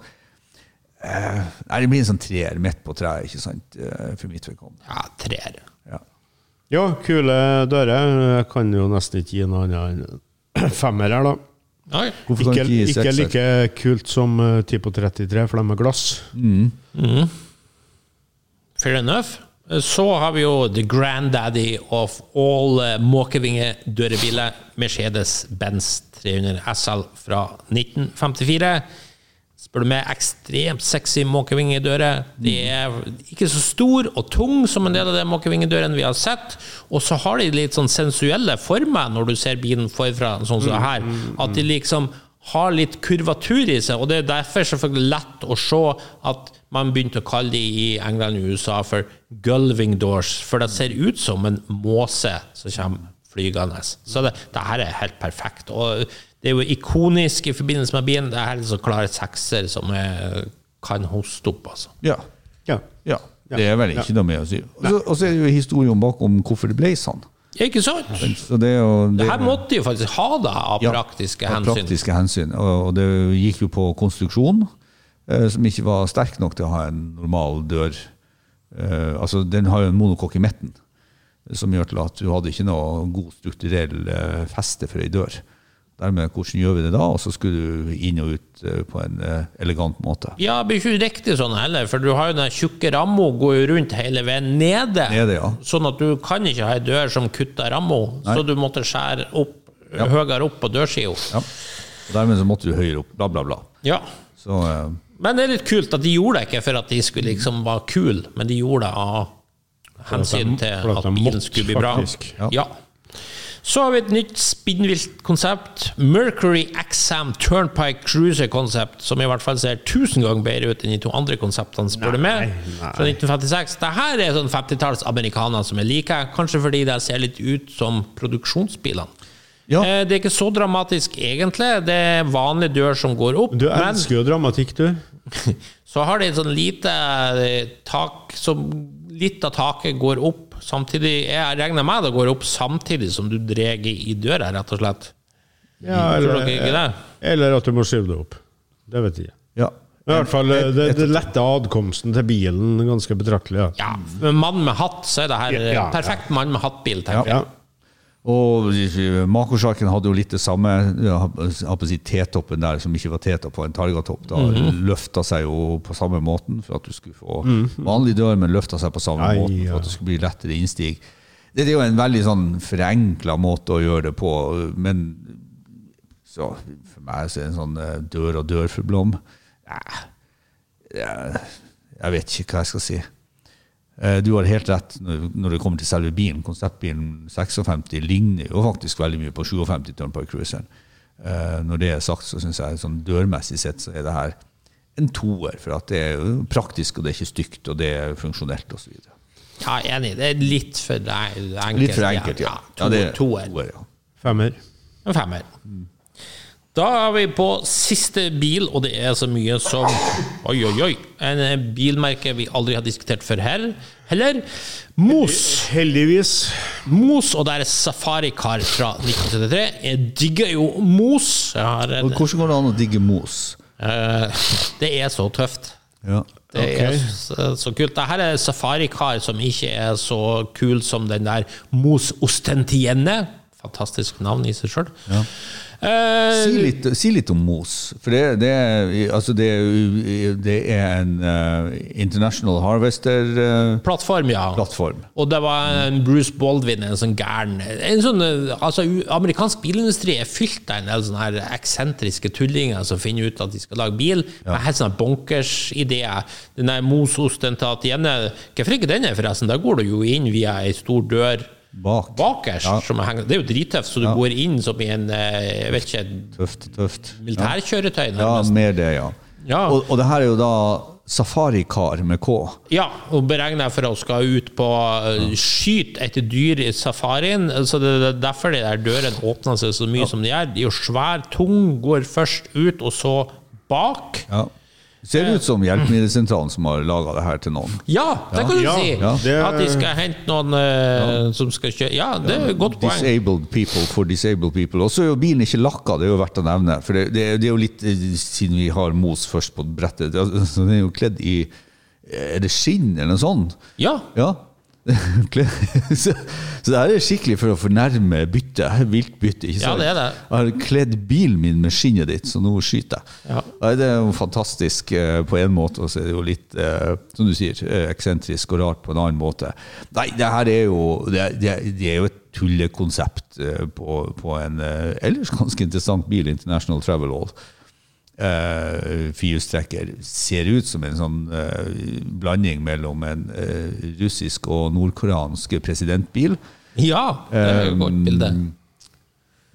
eh, nei, det blir en sånn treer midt på treet, ikke sant, eh, for mitt vedkommende. Ja, treer. Ja. Ja, kule dører. Jeg kan jo nesten ikke gi noe annet enn femmer her, da. Nei. Hvorfor Ikke, kan du ikke gi ikke like kult som eh, på 33, for de er glass. Fair enough. Så har vi jo the granddaddy of all måkevingedørebiler, måkevinge-dørebiler, Mercedes-Benz 300 SL fra 1954. Spør du meg, ekstremt sexy måkevingedører. De er ikke så stor og tung som en del av de måkevingedørene vi har sett. Og så har de litt sånn sensuelle former når du ser bilen forfra, sånn som her. At de liksom har litt kurvatur i seg, og det er derfor selvfølgelig lett å se at man begynte å kalle de i England og USA for gulving doors, for det ser ut som en måse som kommer flygende. Så det, det her er helt perfekt. Og det er jo ikonisk i forbindelse med bilen. Det er er så klare sekser som kan hoste opp, altså. Ja. Ja. ja. Det er vel ikke noe med å si. Og så- er det jo historien bakom hvorfor det ble sånn. Ikke sant? Så det, er jo, Det her måtte de jo faktisk ha da, av Ja, praktiske av hensyn. Praktiske hensyn. Og det gikk jo på konstruksjon, eh, som ikke var sterk nok til å ha en normal dør. Eh, altså, den har jo en monokokk i midten, som gjør til at du hadde ikke noe god strukturell eh, feste for ei dør. Dermed, hvordan gjør vi det da? Og så skulle du inn og ut eh, på en eh, elegant måte. Ja, det blir ikke riktig sånn heller, for du har jo den tjukke ramma går jo rundt hele veien nede. Nede, ja. Sånn at du kan ikke ha ei dør som kutter ramma, så du måtte skjære opp høyere opp på dørsida. Ja. Og dermed så måtte du høyere opp, bla, bla, bla. Ja. Så eh, Men det er litt kult at de gjorde det ikke for at de skulle liksom være kule, men de gjorde det av hensyn til at bilen skulle bli bra. Ja. Ja. Så har vi et nytt spinnvilt konsept. Mercury XM Turnpike Cruiser Concept, som i hvert fall ser tusen ganger bedre ut enn de to andre konseptene, spør du meg. Fra 1956. Dette er sånn 50-talls amerikanere som jeg liker, kanskje fordi de ser litt ut som produksjonsbilene. Ja. Eh, Det er ikke så dramatisk, egentlig. Det er vanlig dør som går opp. Du elsker jo dramatikk, du. så har de et sånn lite eh, tak som litt av taket går opp samtidig. Jeg regner med det går opp samtidig som du drar i døra, rett og slett. Ja, eller, eller at du må skyve det opp. Det vet jeg ja. I hvert fall, det, det letter adkomsten til bilen ganske betraktelig. Ja. Ja, mann med hatt, så er det her Ja, ja, ja. perfekt mann med hatt-bil, tenker jeg. Ja. Og Makosjarken hadde jo litt det samme. Si T-toppen der, som ikke var T-topp, var en Targa-topp. Da Mhm. løfta seg jo på samme måten for at du skulle få vanlig dør, men løfta seg på samme Ai, måten for at det skulle bli lettere innstig. Det er jo en veldig sånn forenkla måte å gjøre det på, men så for meg så er det en sånn eh, dør og dør for Blom. Jeg, jeg vet ikke hva jeg skal si. Eh, Du har helt rett når når det kommer til selve bilen. Konseptbilen 56 ligner jo faktisk veldig mye på 57 Turnpike Cruiseren. Eh, Når det er sagt, så syns jeg sånn dørmessig sett så er det her en toer. For at det er jo praktisk, og det er ikke stygt, og det er funksjonelt osv. Ja, enig. Det er litt for enkelt. Litt for enkelt, ja. to, ja det er toer. toer, ja. Femmer. En femmer. Da er vi på siste bil, og det er så mye som Oi, oi, oi. En bilmerke vi aldri har diskutert før her. Heller Mos. Heldigvis. Mos, og det er Safarikar fra 1973. Jeg digger jo Mos. Hvordan går det an å digge mos? eh, det er så tøft. Ja. Det okay. er så, så kult. Dette er safarikar som ikke er så kul som den der Mos Ostentienne. Fantastisk navn i seg sjøl. Eh, Si litt, si litt om mos. For det, det, altså det, det er en uh, International Harvester-plattform. plattform, ja. Og det var en Bruce Baldwin, en sånn gæren en sånn, eh, altså, Amerikansk bilindustri er fylt av en del sånne her eksentriske tullinger som finner ut at de skal lage bil, med helt sånne bonkers-ideer. Den der mososten til Atiene Hvorfor ikke den er, forresten? Der går du jo inn via ei stor dør Bak. bakerst. Ja. Som henger. det er jo drittøft, så du går inn som i en eh, jeg vet ikke, Tøft, tøft. militærkjøretøy. Ja, mer det, ja. Ja. Og, og det her er jo da Safari-kar med K. Ja, og beregna for å skal ut på uh, skyt etter dyr i safarien. Så det er derfor de der dørene åpner seg så mye som de gjør. De er jo svære, tung, går først ut, og så bak. Ja. Det ser ut som Hjelpemiddelsentralen som har laga det her til noen. Ja, det kan du Ja, si! ja, det- At de skal hente noen eh, som skal kjøre Ja, det er et godt poeng. Disabled people for disabled people. Og så er jo bilen ikke lakka, det er jo verdt å nevne. For det, det, det er jo litt, eh, siden vi har Mos først på brettet, så den er jo kledd i Er det skinn eller noe sånt? Ja. Ja. Så, så det her er skikkelig for å fornærme byttet. Viltbytte, ikke Ja, sant? det er det. Jeg har kledd bilen min med skinnet ditt, så nå skyter jeg. Ja. Det er jo fantastisk eh, på en måte, og så er det jo litt, eh, som du sier, eh, eksentrisk og rart på en annen måte. Nei, det her er jo, det er, det det jo et tullekonsept på, på en ellers ganske interessant bil, International Travel All. Uh, firehjulstrekker ser ut som en sånn uh, blanding mellom en uh, russisk og nordkoreansk presidentbil. Ja, det er jo et godt bilde.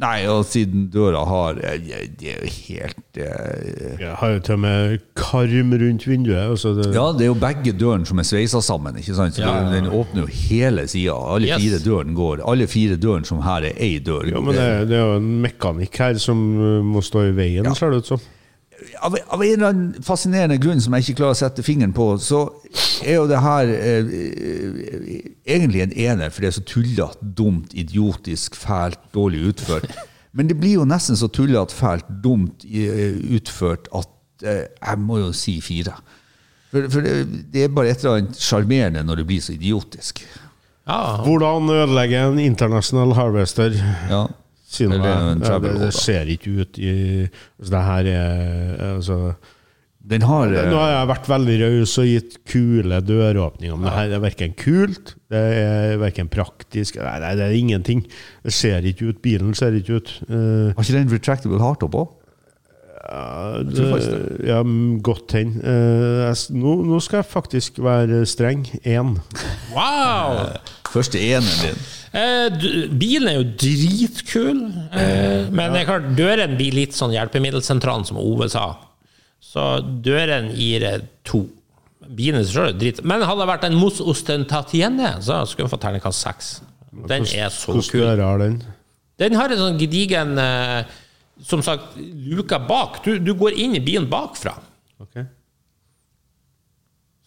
Nei, og siden døra har Det er jo helt Jeg har jo til og med karm rundt vinduet. Altså det, Ja, det er jo begge dørene som er sveisa sammen. ikke sant? Så Ja, ja, ja. Den åpner jo hele sida. Alle Yes. fire dørene går. Alle fire dørene som her er ei dør. Ja, men det, det er jo en mekanikk her som må stå i veien, ser det ut som. Av, av en eller annen fascinerende grunn som jeg ikke klarer å sette fingeren på, så er jo det her eh, eh, egentlig en ener, for det er så tullete, dumt, idiotisk, fælt, dårlig utført. Men det blir jo nesten så tullete, fælt, dumt eh, utført at eh, jeg må jo si fire. For, for det, det er bare et eller annet sjarmerende når det blir så idiotisk. Ja, Hvordan ødelegge en internasjonal harvester? Ja. Si noe. Eller Ja, det, det ser ikke ut i altså, Det her er altså, Den har Nå har jeg vært veldig raus og gitt kule døråpninger, men det her er verken kult, det er verken praktisk Nei, nei, det er ingenting. Det ser ikke ut. Bilen ser ikke ut. Eh, Har ikke den retractable hardtop òg? Ja, det- ja, godt hen. Eh, nå, nå skal jeg faktisk være streng. Én. wow! Første enen din. Eh, du, bilen er jo dritkul, eh, men det er klart, døren blir litt sånn hjelpemiddelsentralen, som Ove sa. Så døren gir eh, to. Bilen i seg selv er drit. Men hadde det vært en Mos Ostentatienne, så skulle hun fått terningkast seks. Den er så Hvordan kul. dører har den? Den har en sånn gedigen eh, Som sagt, luka bak. Du, du går inn i bilen bakfra. Ok.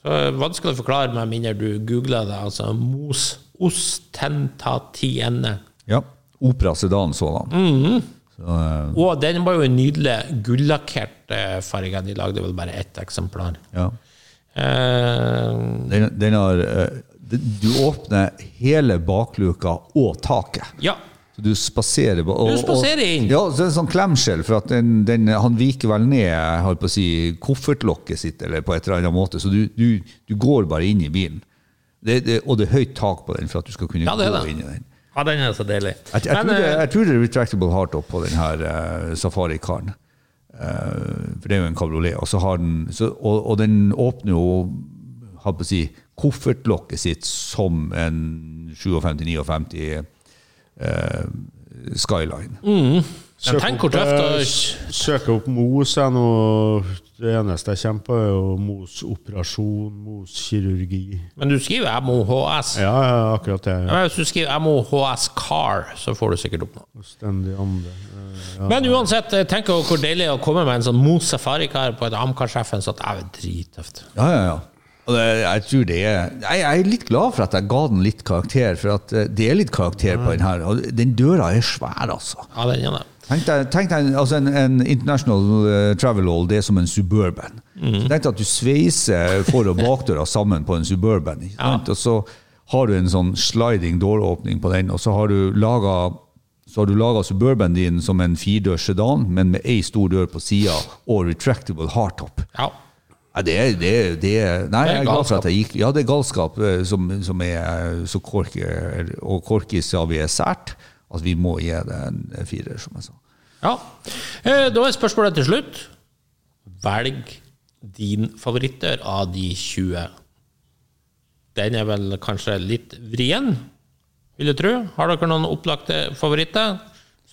Så eh, Vanskelig å forklare med mindre du googler det. Altså Mos ostentatiene. Ja. Opera Sedan sådan. -hmm. Så, uh, Og den var jo en nydelig gullakkert uh, farge. De lagde vel bare ett eksemplar. ja. Uh, Den, den har eh, Du åpner hele bakluka og taket. ja. Så du spaserer og- Du spaserer og- inn. Ja, så det er en sånn klemskjell, for at den, den, han viker vel ned holdt på å si, koffertlokket sitt eller på et eller annet måte, så du, du, du går bare inn i bilen. Det, det, og det er høyt tak på den for at du skal kunne Ja, det gå inn i den. ja, den er så deilig. Jeg, jeg, Men, tror, det, eh, jeg tror det er retractable hardtop på den her uh, Safari-karen. Eh, for det er jo en kabriolet. Og, så har den, så, og, og den åpner jo holdt på å si, koffertlokket sitt som en 57-59 eh, Skyline. Mm. Søk tenk opp, hvor tøft eh, å opp Mos er nå Det eneste jeg kommer på, er jo Mos operasjon, Mos kirurgi. Men du skriver MOHS. Ja, ja, akkurat det. Men Hvis du skriver MOHS Car, så får du sikkert opp noe. Stendig andre. Eh, ja. Men uansett, tenk hvor deilig å komme med en sånn Mos Safari-car på et Amcar-sjefen, så det er jo drittøft. Ja, ja, ja. Det, jeg tror det er jeg, jeg er litt glad for at jeg ga den litt karakter, for at eh, det er litt karakter på den her. Og den døra er svær, altså. Ja, den er det. Tenk deg, tenk deg altså en, en international eh, travel Hall det er som en suburban. Mm. tenk deg at du sveiser for- og bakdøra sammen på en suburban. Ja. Og så har du en sånn sliding door-åpning på den, og så har du laga så har du laga suburban din som en firedørs sedan, men med ei stor dør på sida og retractable hardtop. Ja. Ja, det er, det, det er Nei, Det er jeg er glad for at jeg gikk Ja, det er galskap eh, som, som er så korky, og korky sa vi er sært, at vi må gi det en firer, som jeg sa. ja. Eh, Da er spørsmålet til slutt. Velg din favorittdør av de 20. Den er vel kanskje litt vrien, vil jeg tro. Har dere noen opplagte favoritter?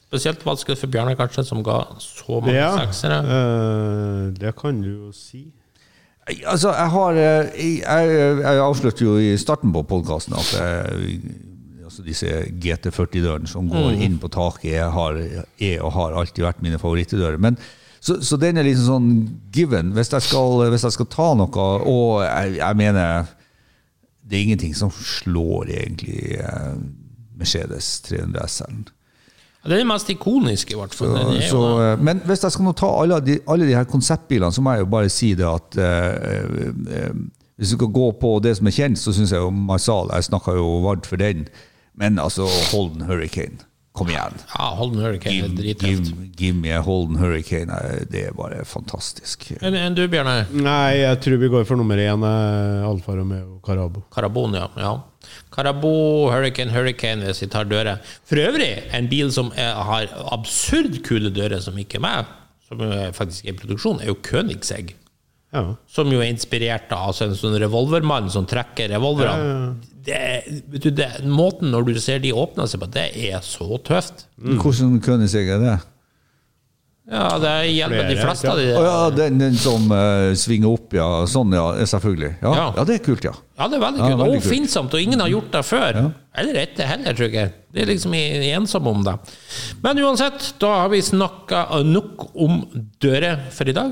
Spesielt vanskelig for Bjarne, kanskje, som ga så mange Ja, seksere. eh, det kan du jo si. Altså, jeg har eh, Jeg, jeg, avslørte jo i starten på podkasten at jeg, altså disse GT40-dørene som går inn på taket, jeg har, er og har alltid vært mine favorittdører. Men Så, så den er liksom sånn given. Hvis jeg skal, hvis jeg skal ta noe, og jeg, jeg mener Det er ingenting som slår egentlig eh, Mercedes 300 SL-en. Det er det mest ikoniske, i hvert fall. Så, Så, eh, men hvis jeg skal nå ta alle de, alle de her konseptbilene, så må jeg jo bare si det at eh, eh, hvis du skal gå på det som er kjent, så syns jeg jo Marsal Jeg snakka jo varmt for den. Men altså, Holden Hurricane. Kom igjen. ja, Holden Hurricane er drittøft. give, give me a Holden Hurricane. eh, Det er bare fantastisk. Enn en du, Bjørnar? Nei, jeg tror vi går for nummer én. eh, Alfa Romeo Carabo. Carabon, ja. ja. Karabo, Hurricane, Hurricane hvis vi tar dører. For øvrig, en bil som er, har absurd kule dører som ikke er med, som er faktisk er i produksjon, er jo Königsegg. Ja. Som jo er inspirert av altså en sånn revolvermann som trekker revolverne. Det, vet du, det, måten når du ser de åpne seg på, det er så tøft. Hvordan Königsegg er det? Ja, det hjelper de fleste av de der. ja, den, den som uh, svinger opp, ja. Sånn, ja. Selvfølgelig. Ja, Ja. ja det er kult, ja. Ja, det er veldig Ja, kult. veldig og kult. og ingen har gjort det før. Eller etter heller, tror jeg. Det er liksom ensom ensomme om det. Men uansett, da har vi snakka nok om dører for i dag.